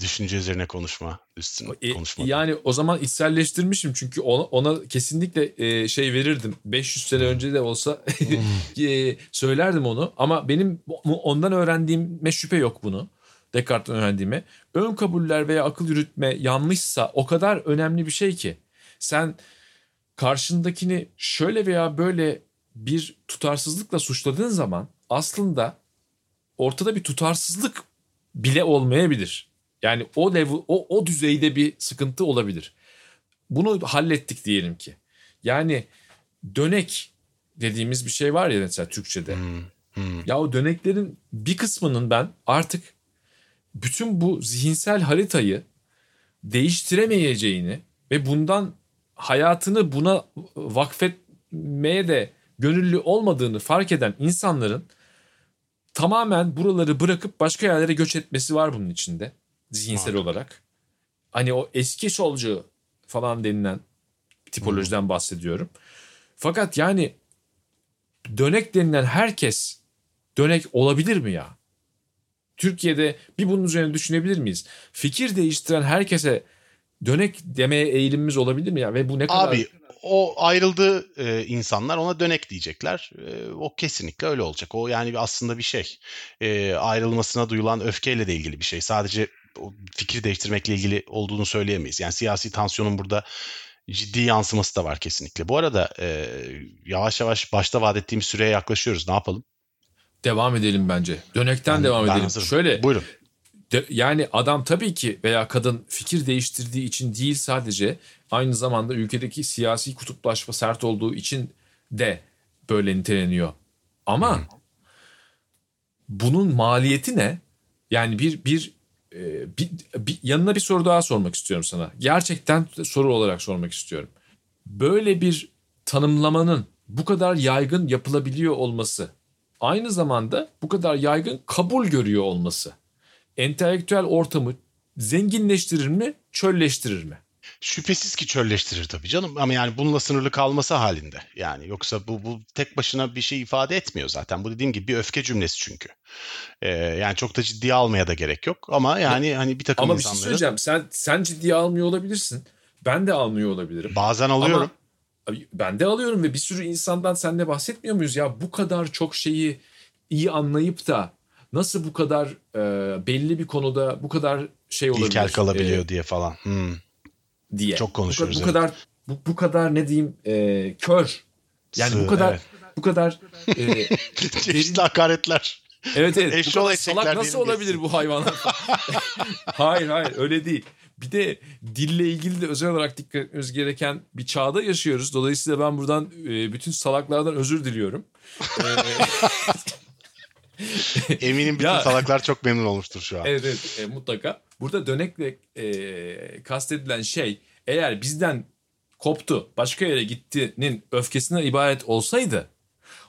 Düşünce üzerine konuşma, üstüne E, konuşma. yani o zaman içselleştirmişim çünkü ona, ona kesinlikle e, şey verirdim. 500 sene önce de olsa e, söylerdim onu. Ama benim ondan öğrendiğime şüphe yok bunu. Descartes'ten öğrendiğime. Ön kabuller veya akıl yürütme yanlışsa o kadar önemli bir şey ki. Sen karşındakini şöyle veya böyle bir tutarsızlıkla suçladığın zaman aslında ortada bir tutarsızlık bile olmayabilir. Yani o level, o, o düzeyde bir sıkıntı olabilir. Bunu hallettik diyelim ki. Yani dönek dediğimiz bir şey var ya mesela Türkçe'de. Hmm, hmm. Ya o döneklerin bir kısmının ben artık bütün bu zihinsel haritayı değiştiremeyeceğini ve bundan hayatını buna vakfetmeye de gönüllü olmadığını fark eden insanların tamamen buraları bırakıp başka yerlere göç etmesi var bunun içinde zihinsel Muhakkak. olarak. Hani o eski solcu falan denilen tipolojiden bahsediyorum. Fakat yani dönek denilen herkes dönek olabilir mi ya? Türkiye'de bir bunun üzerine düşünebilir miyiz? Fikir değiştiren herkese dönek demeye eğilimimiz olabilir mi ya? Ve bu ne kadar... Abi o ayrıldığı e, insanlar ona dönek diyecekler. E, o kesinlikle öyle olacak. O yani aslında bir şey. E, ayrılmasına duyulan öfkeyle de ilgili bir şey. Sadece fikir değiştirmekle ilgili olduğunu söyleyemeyiz. Yani siyasi tansiyonun burada ciddi yansıması da var kesinlikle. Bu arada e, yavaş yavaş başta vaat ettiğim süreye yaklaşıyoruz. Ne yapalım? Devam edelim bence. Dönekten Ben- devam edelim. hazırım. Şöyle Buyurun. de- yani adam tabii ki veya kadın fikir değiştirdiği için değil sadece aynı zamanda ülkedeki siyasi kutuplaşma sert olduğu için de böyle niteleniyor. Ama bunun maliyeti ne? Yani bir bir, e, bir, bir yanına bir soru daha sormak istiyorum sana. Gerçekten soru olarak sormak istiyorum. Böyle bir tanımlamanın bu kadar yaygın yapılabiliyor olması aynı zamanda bu kadar yaygın kabul görüyor olması entelektüel ortamı zenginleştirir mi, çölleştirir mi? Şüphesiz ki çölleştirir tabii canım ama yani bununla sınırlı kalması halinde. Yani yoksa bu, bu tek başına bir şey ifade etmiyor zaten. Bu dediğim gibi bir öfke cümlesi çünkü. Ee, yani çok da ciddiye almaya da gerek yok ama yani hani bir takım Ama bir şey insanların söyleyeceğim. Sen sen ciddiye almıyor olabilirsin. Ben de almıyor olabilirim. bazen alıyorum. Ama ben de alıyorum ve bir sürü insandan seninle bahsetmiyor muyuz? Ya bu kadar çok şeyi iyi anlayıp da nasıl bu kadar e, belli bir konuda bu kadar şey olabilir? İlkel kalabiliyor e, diye falan. Hmm. diye. Çok konuşuyoruz, Bu, bu kadar bu, bu kadar ne diyeyim e, kör. Yani Sığ, bu kadar evet. bu kadar e, Çeşitli hakaretler. Evet evet. Eşşoğlu Bu kadar salak nasıl olabilir geçsin. bu hayvanlar? hayır hayır öyle değil. Bir de dille ilgili de özel olarak dikkat etmemiz gereken bir çağda yaşıyoruz. Dolayısıyla ben buradan e, bütün salaklardan özür diliyorum. Eminim bütün Ya. salaklar çok memnun olmuştur şu an. evet evet e, mutlaka. Burada dönekle e, kastedilen şey eğer bizden koptu başka yere gittinin öfkesine ibaret olsaydı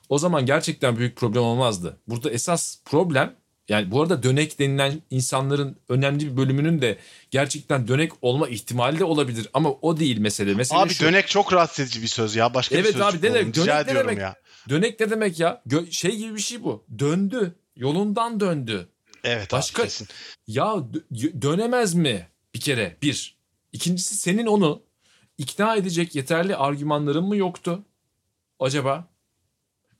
o zaman gerçekten büyük problem olmazdı. Burada esas problem yani bu arada dönek denilen insanların önemli bir bölümünün de gerçekten dönek olma ihtimali de olabilir ama o değil mesele. Mesele Abi şu. dönek çok rahatsız edici bir söz ya. Başka Evet bir söz abi, bulalım. dönek- Rica dönek ne demek? ya. Dönek ne demek ya? Gö- şey gibi bir şey bu. Döndü. Yolundan döndü. Evet Başka- abi kesin. Ya dö- dönemez mi bir kere? Bir. İkincisi senin onu ikna edecek yeterli argümanların mı yoktu acaba?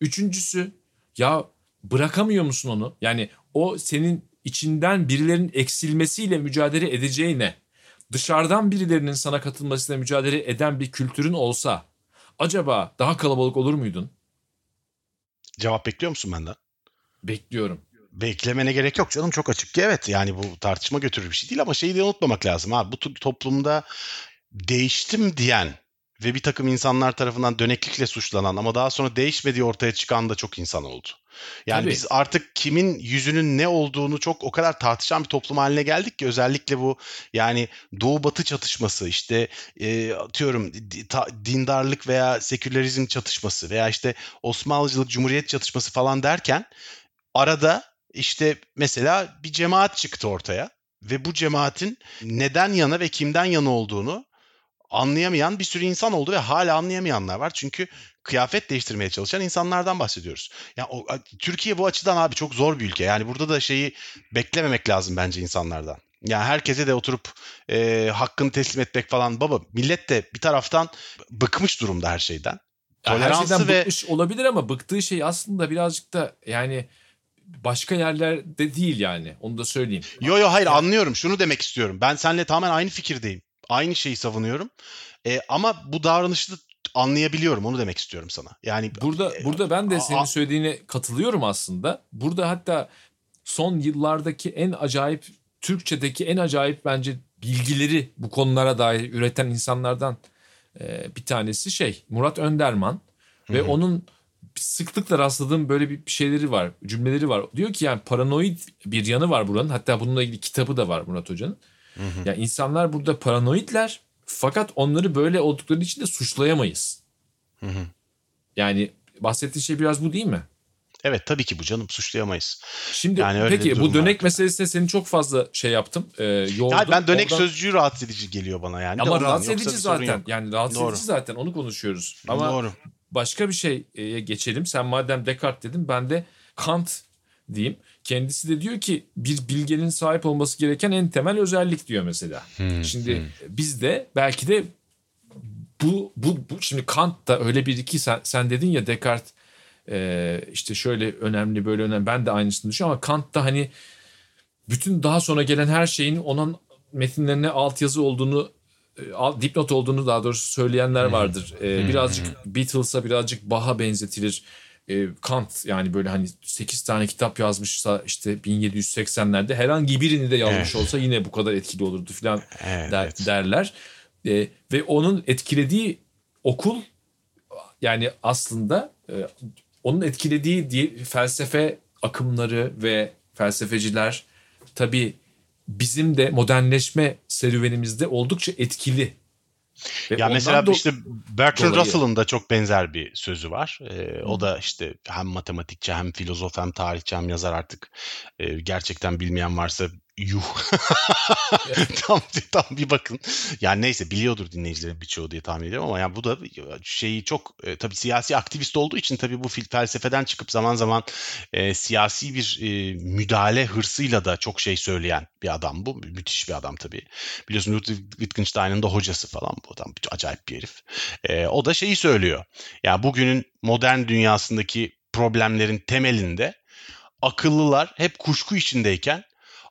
Üçüncüsü ya bırakamıyor musun onu? Yani o senin içinden birilerinin eksilmesiyle mücadele edeceğine dışarıdan birilerinin sana katılmasıyla mücadele eden bir kültürün olsa acaba daha kalabalık olur muydun? Cevap bekliyor musun benden? Bekliyorum. Beklemene gerek yok canım çok açık ki evet yani bu tartışma götürür bir şey değil ama şeyi de unutmamak lazım abi bu to- toplumda değiştim diyen ve bir takım insanlar tarafından döneklikle suçlanan ama daha sonra değişmediği ortaya çıkan da çok insan oldu. Yani Tabii. biz artık kimin yüzünün ne olduğunu çok o kadar tartışan bir toplum haline geldik ki özellikle bu yani doğu batı çatışması işte e, atıyorum ta- dindarlık veya sekülerizm çatışması veya işte Osmanlıcılık cumhuriyet çatışması falan derken arada işte mesela bir cemaat çıktı ortaya ve bu cemaatin neden yana ve kimden yana olduğunu anlayamayan bir sürü insan oldu ve hala anlayamayanlar var. Çünkü kıyafet değiştirmeye çalışan insanlardan bahsediyoruz. Ya o, Türkiye bu açıdan abi çok zor bir ülke. Yani burada da şeyi beklememek lazım bence insanlardan. Yani herkese de oturup e, hakkını teslim etmek falan. Baba millet de bir taraftan bıkmış durumda her şeyden. Ya her Toleransı şeyden ve bıkmış olabilir ama bıktığı şey aslında birazcık da yani başka yerlerde değil yani. Onu da söyleyeyim. Yo yo hayır anlıyorum. Şunu demek istiyorum. Ben seninle tamamen aynı fikirdeyim. Aynı şeyi savunuyorum. E, ama bu davranışı da anlayabiliyorum. Onu demek istiyorum sana. Yani Burada burada ben de senin a- söylediğine katılıyorum aslında. Burada hatta son yıllardaki en acayip Türkçedeki en acayip bence bilgileri bu konulara dair üreten insanlardan e, bir tanesi şey Murat Önderman ve onun sıklıkla rastladığım böyle bir şeyleri var, cümleleri var. Diyor ki yani paranoid bir yanı var buranın. Hatta bununla ilgili kitabı da var Murat Hoca'nın. Yani insanlar burada paranoidler fakat onları böyle oldukları için de suçlayamayız. Hı hı. Yani bahsettiğin şey biraz bu değil mi? Evet tabii ki bu canım suçlayamayız. Şimdi Yani öyle peki bu dönek var. meselesine seni çok fazla şey yaptım. E, yoğurdum. Yani ben dönek Oradan- sözcüğü rahatsız edici geliyor bana yani. Ama rahatsız edici zaten. Yani rahatsız Doğru. edici zaten onu konuşuyoruz. Ama Doğru. başka bir şeye geçelim. Sen madem Descartes dedin ben de Kant diyeyim. Kendisi de diyor ki bir bilgenin sahip olması gereken en temel özellik diyor mesela. Hmm, Şimdi biz de belki de bu, bu, bu şimdi Kant da öyle bir iki sen, sen dedin ya Descartes e, işte şöyle önemli böyle önemli ben de aynısını düşünüyorum ama Kant da hani bütün daha sonra gelen her şeyin onun metinlerine altyazı olduğunu e, dipnot olduğunu daha doğrusu söyleyenler vardır. E, birazcık Beatles'a birazcık Bach'a benzetilir. E, Kant yani böyle hani 8 tane kitap yazmışsa işte 1780'lerde herhangi birini de yazmış Evet. olsa yine bu kadar etkili olurdu falan Evet, der- derler. E, ve onun etkilediği okul yani aslında e, onun etkilediği diye felsefe akımları ve felsefeciler tabii bizim de modernleşme serüvenimizde oldukça etkili. Ve Ya mesela do- işte Bertrand dolayı- Russell'ın da çok benzer bir sözü var. Ee, o da işte hem matematikçi hem filozof hem tarihçi hem yazar artık. Ee, gerçekten bilmeyen varsa Yuh. tam, tam bir bakın. Yani neyse biliyordur dinleyicilerin birçoğu diye tahmin ediyorum ama yani bu da şeyi çok e, tabii siyasi aktivist olduğu için tabii bu felsefeden çıkıp zaman zaman e, siyasi bir e, müdahale hırsıyla da çok şey söyleyen bir adam bu. Müthiş bir adam tabii. Biliyorsun Ludwig Wittgenstein'ın da hocası falan bu adam. Acayip bir herif. E, o da şeyi söylüyor. Ya yani bugünün modern dünyasındaki problemlerin temelinde akıllılar hep kuşku içindeyken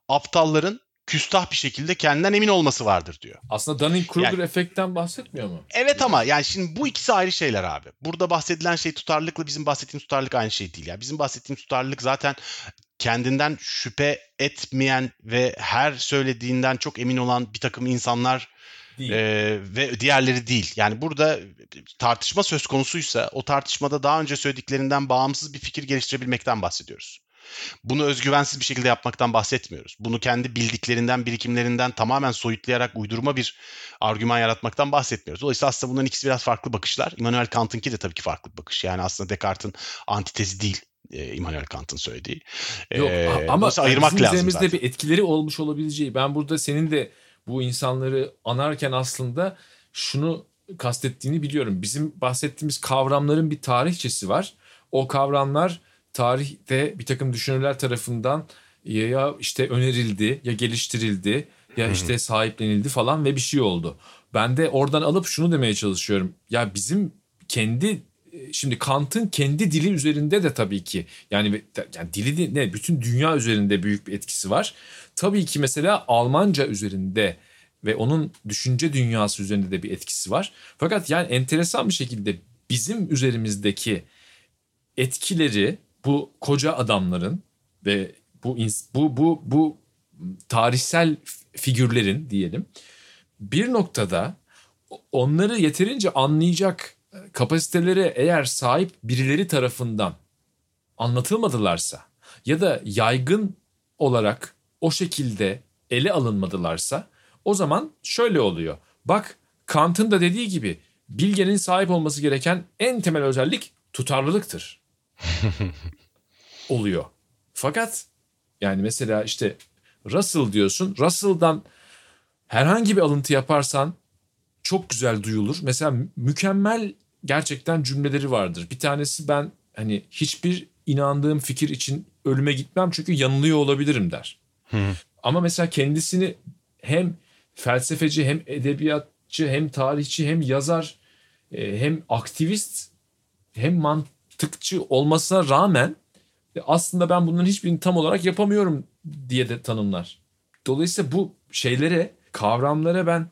aptalların küstah bir şekilde kendinden emin olması vardır diyor. Aslında Dunning-Kruger yani, efektten bahsetmiyor mu? Evet ama yani şimdi bu ikisi ayrı şeyler abi. Burada bahsedilen şey tutarlılıkla bizim bahsettiğimiz tutarlılık aynı şey değil. Yani bizim bahsettiğimiz tutarlılık zaten kendinden şüphe etmeyen ve her söylediğinden çok emin olan bir takım insanlar değil. E, ve diğerleri değil. Yani burada tartışma söz konusuysa o tartışmada daha önce söylediklerinden bağımsız bir fikir geliştirebilmekten bahsediyoruz. Bunu özgüvensiz bir şekilde yapmaktan bahsetmiyoruz. Bunu kendi bildiklerinden, birikimlerinden tamamen soyutlayarak uydurma bir argüman yaratmaktan bahsetmiyoruz. Dolayısıyla aslında bunların ikisi biraz farklı bakışlar. Immanuel Kant'ınki de tabii ki farklı bir bakış. Yani aslında Descartes'in antitezi değil e, Immanuel Kant'ın söylediği. Yok ee, ama ayırmak bizim lazım üzerimizde zaten. bir etkileri olmuş olabileceği. Ben burada senin de bu insanları anarken aslında şunu kastettiğini biliyorum. Bizim bahsettiğimiz kavramların bir tarihçesi var. O kavramlar tarihte bir takım düşünürler tarafından ya işte önerildi ya geliştirildi ya işte sahiplenildi falan ve bir şey oldu. Ben de oradan alıp şunu demeye çalışıyorum. Ya bizim kendi şimdi Kant'ın kendi dili üzerinde de tabii ki yani, yani dili ne bütün dünya üzerinde büyük bir etkisi var. Tabii ki mesela Almanca üzerinde ve onun düşünce dünyası üzerinde de bir etkisi var. Fakat yani enteresan bir şekilde bizim üzerimizdeki etkileri bu koca adamların ve bu bu bu bu tarihsel figürlerin diyelim bir noktada onları yeterince anlayacak kapasitelere eğer sahip birileri tarafından anlatılmadılarsa ya da yaygın olarak o şekilde ele alınmadılarsa o zaman şöyle oluyor. Bak Kant'ın da dediği gibi bilgenin sahip olması gereken en temel özellik tutarlılıktır. oluyor. Fakat yani mesela işte Russell diyorsun. Russell'dan herhangi bir alıntı yaparsan çok güzel duyulur. Mesela mükemmel gerçekten cümleleri vardır. Bir tanesi ben hani hiçbir inandığım fikir için ölüme gitmem çünkü yanılıyor olabilirim der. Ama mesela kendisini hem felsefeci hem edebiyatçı hem tarihçi hem yazar e, hem aktivist hem mantıkçı olmasına rağmen e, aslında ben bunların hiçbirini tam olarak yapamıyorum diye de tanımlar. Dolayısıyla bu şeylere, kavramlara ben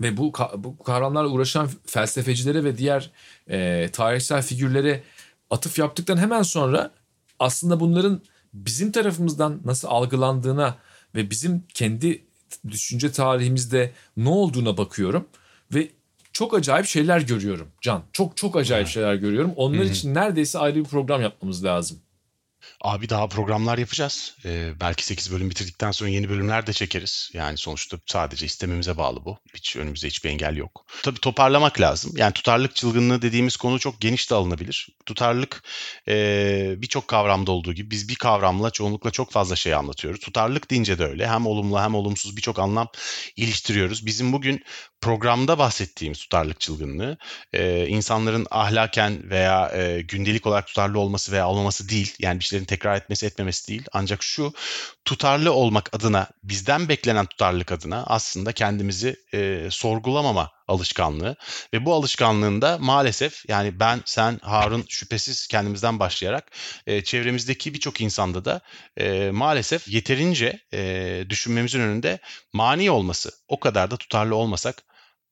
ve bu, bu kavramlarla uğraşan felsefecilere ve diğer e, tarihsel figürlere atıf yaptıktan hemen sonra aslında bunların bizim tarafımızdan nasıl algılandığına ve bizim kendi düşünce tarihimizde ne olduğuna bakıyorum ve çok acayip şeyler görüyorum Can. Çok çok acayip şeyler görüyorum. Onlar için neredeyse ayrı bir program yapmamız lazım. Abi daha programlar yapacağız. Ee, belki 8 bölüm bitirdikten sonra yeni bölümler de çekeriz. Yani sonuçta sadece istememize bağlı bu. Hiç önümüzde hiçbir engel yok. Tabii toparlamak lazım. Yani tutarlılık çılgınlığı dediğimiz konu çok geniş de alınabilir. Tutarlılık e, birçok kavramda olduğu gibi biz bir kavramla çoğunlukla çok fazla şey anlatıyoruz. Tutarlılık deyince de öyle. Hem olumlu hem olumsuz birçok anlam iliştiriyoruz. Bizim bugün programda bahsettiğimiz tutarlılık çılgınlığı e, insanların ahlaken veya e, gündelik olarak tutarlı olması veya olmaması değil. Yani bir şeylerin tekrar etmesi etmemesi değil. Ancak şu tutarlı olmak adına bizden beklenen tutarlılık adına aslında kendimizi e, sorgulamama alışkanlığı ve bu alışkanlığında maalesef yani ben sen Harun şüphesiz kendimizden başlayarak e, çevremizdeki birçok insanda da e, maalesef yeterince e, düşünmemizin önünde mani olması o kadar da tutarlı olmasak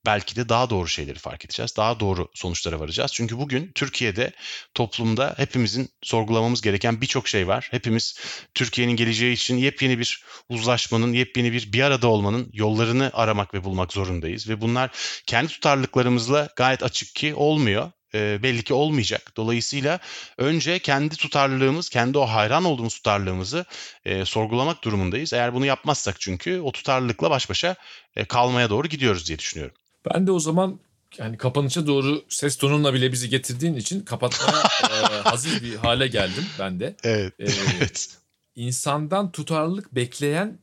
belki de daha doğru şeyleri fark edeceğiz. Daha doğru sonuçlara varacağız. Çünkü bugün Türkiye'de toplumda hepimizin sorgulamamız gereken birçok şey var. Hepimiz Türkiye'nin geleceği için yepyeni bir uzlaşmanın, yepyeni bir bir arada olmanın yollarını aramak ve bulmak zorundayız. Ve bunlar kendi tutarlılıklarımızla gayet açık ki olmuyor e, belli ki olmayacak. Dolayısıyla önce kendi tutarlılığımız, kendi o hayran olduğumuz tutarlılığımızı e, sorgulamak durumundayız. Eğer bunu yapmazsak çünkü o tutarlılıkla baş başa e, kalmaya doğru gidiyoruz diye düşünüyorum. Ben de o zaman yani kapanışa doğru ses tonunla bile bizi getirdiğin için kapatmaya e, hazır bir hale geldim ben de. Evet. Ee, evet. İnsandan tutarlılık bekleyen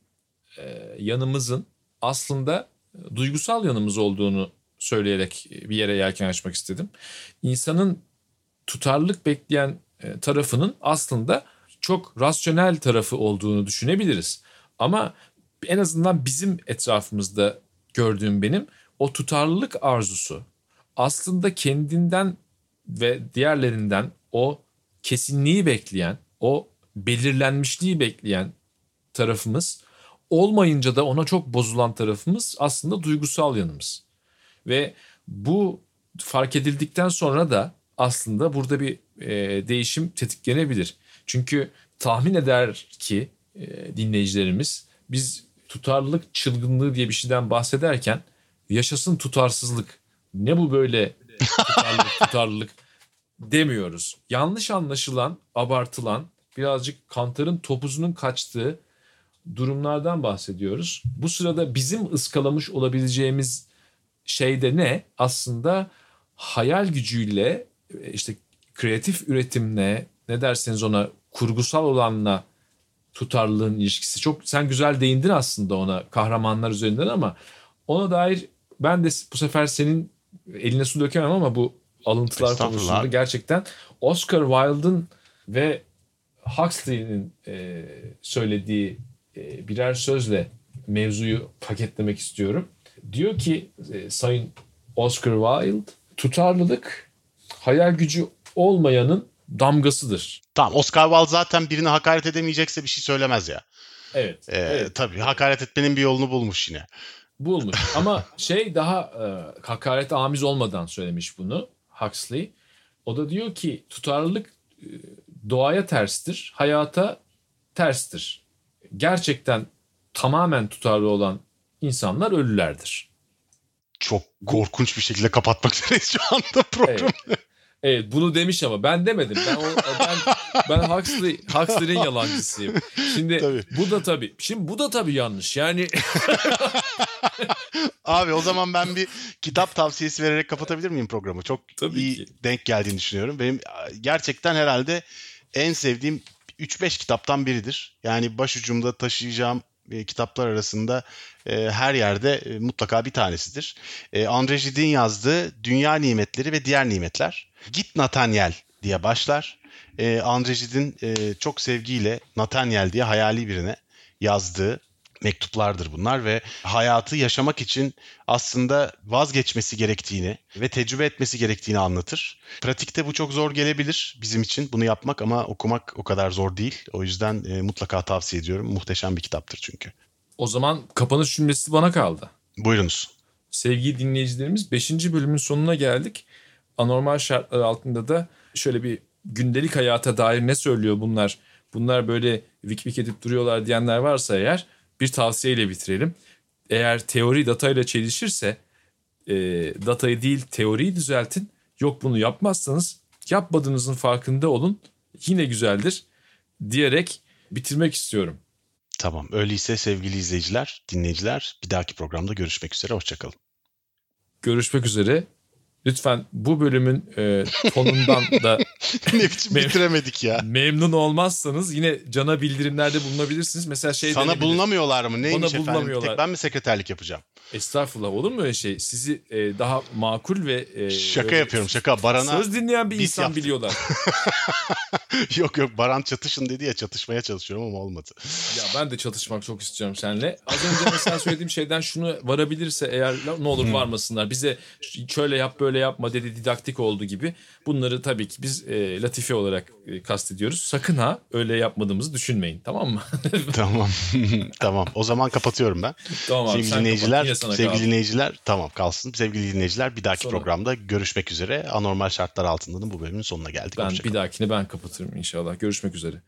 e, yanımızın aslında duygusal yanımız olduğunu söyleyerek bir yere yelken açmak istedim. İnsanın tutarlılık bekleyen e, tarafının aslında çok rasyonel tarafı olduğunu düşünebiliriz. Ama en azından bizim etrafımızda gördüğüm benim o tutarlılık arzusu aslında kendinden ve diğerlerinden o kesinliği bekleyen, o belirlenmişliği bekleyen tarafımız olmayınca da ona çok bozulan tarafımız aslında duygusal yanımız. Ve bu fark edildikten sonra da aslında burada bir e, değişim tetiklenebilir. Çünkü tahmin eder ki e, dinleyicilerimiz biz tutarlılık çılgınlığı diye bir şeyden bahsederken yaşasın tutarsızlık. Ne bu böyle tutarlılık tutarlılık demiyoruz. Yanlış anlaşılan, abartılan, birazcık kantarın topuzunun kaçtığı durumlardan bahsediyoruz. Bu sırada bizim ıskalamış olabileceğimiz şey de ne? Aslında hayal gücüyle işte kreatif üretimle ne derseniz ona kurgusal olanla tutarlılığın ilişkisi. Çok sen güzel değindin aslında ona kahramanlar üzerinden ama ona dair ben de bu sefer senin eline su dökemem ama bu alıntılar konusunda gerçekten Oscar Wilde'ın ve Huxley'nin e, söylediği e, birer sözle mevzuyu paketlemek istiyorum. Diyor ki e, Sayın Oscar Wilde tutarlılık hayal gücü olmayanın damgasıdır. Tamam Oscar Wilde zaten birine hakaret edemeyecekse bir şey söylemez ya. Evet. Ee, evet. Tabii hakaret etmenin bir yolunu bulmuş yine. Bulmuş ama şey daha e, hakaret amiz olmadan söylemiş bunu Huxley. O da diyor ki tutarlılık e, doğaya terstir, hayata terstir. Gerçekten tamamen tutarlı olan insanlar ölülerdir. Çok korkunç bir şekilde kapatmak üzereyiz şu anda programı. Evet. Evet bunu demiş ama ben demedim. Ben o, ben ben Huxley Huxley'in yalancısıyım. Şimdi tabii. bu da tabii. Şimdi bu da tabii yanlış. Yani Abi o zaman ben bir kitap tavsiyesi vererek kapatabilir miyim programı? Çok tabii iyi ki. denk geldiğini düşünüyorum. Benim gerçekten herhalde en sevdiğim 3-5 kitaptan biridir. Yani başucumda taşıyacağım e, kitaplar arasında e, her yerde e, mutlaka bir tanesidir. E, Andre Gide'in yazdığı Dünya Nimetleri ve Diğer Nimetler. Git Nathaniel diye başlar. E, Andre Gide'in e, çok sevgiyle Nathaniel diye hayali birine yazdığı mektuplardır bunlar ve hayatı yaşamak için aslında vazgeçmesi gerektiğini ve tecrübe etmesi gerektiğini anlatır. Pratikte bu çok zor gelebilir bizim için bunu yapmak ama okumak o kadar zor değil. O yüzden e, mutlaka tavsiye ediyorum. Muhteşem bir kitaptır çünkü. O zaman kapanış cümlesi bana kaldı. Buyurunuz. Sevgili dinleyicilerimiz 5. bölümün sonuna geldik. Anormal şartlar altında da şöyle bir gündelik hayata dair ne söylüyor bunlar? Bunlar böyle vik vik edip duruyorlar diyenler varsa eğer bir tavsiyeyle bitirelim. Eğer teori datayla çelişirse e, datayı değil teoriyi düzeltin. Yok bunu yapmazsanız yapmadığınızın farkında olun. Yine güzeldir diyerek bitirmek istiyorum. Tamam. Öyleyse sevgili izleyiciler, dinleyiciler bir dahaki programda görüşmek üzere. Hoşçakalın. Görüşmek üzere. Lütfen bu bölümün e, tonundan da ne biçim bitiremedik ya. Memnun olmazsanız yine Can'a bildirimlerde bulunabilirsiniz. Mesela şey Sana bulunamıyorlar mı? Neymiş Bana efendim? Tek ben mi sekreterlik yapacağım? Estağfurullah olur mu öyle şey? Sizi e, daha makul ve... E, şaka yapıyorum şaka. Baran'a... Söz dinleyen bir insan yaptım. biliyorlar. yok yok Baran çatışın dedi ya çatışmaya çalışıyorum ama olmadı. Ya ben de çatışmak çok istiyorum seninle. Az önce mesela söylediğim şeyden şunu varabilirse eğer ne olur varmasınlar. Bize şöyle yap böyle yapma dedi didaktik oldu gibi. Bunları tabii ki biz e, latife olarak e, kastediyoruz. Sakın ha öyle yapmadığımızı düşünmeyin tamam mı? tamam. tamam. O zaman kapatıyorum ben. Tamam abi, Sevgili dinleyiciler, sevgili kaldı. dinleyiciler tamam kalsın. Sevgili dinleyiciler bir dahaki Sonra. programda görüşmek üzere. Anormal şartlar altında da bu bölümün sonuna geldik. Ben bir dahakini ben kapatırım inşallah. Görüşmek üzere.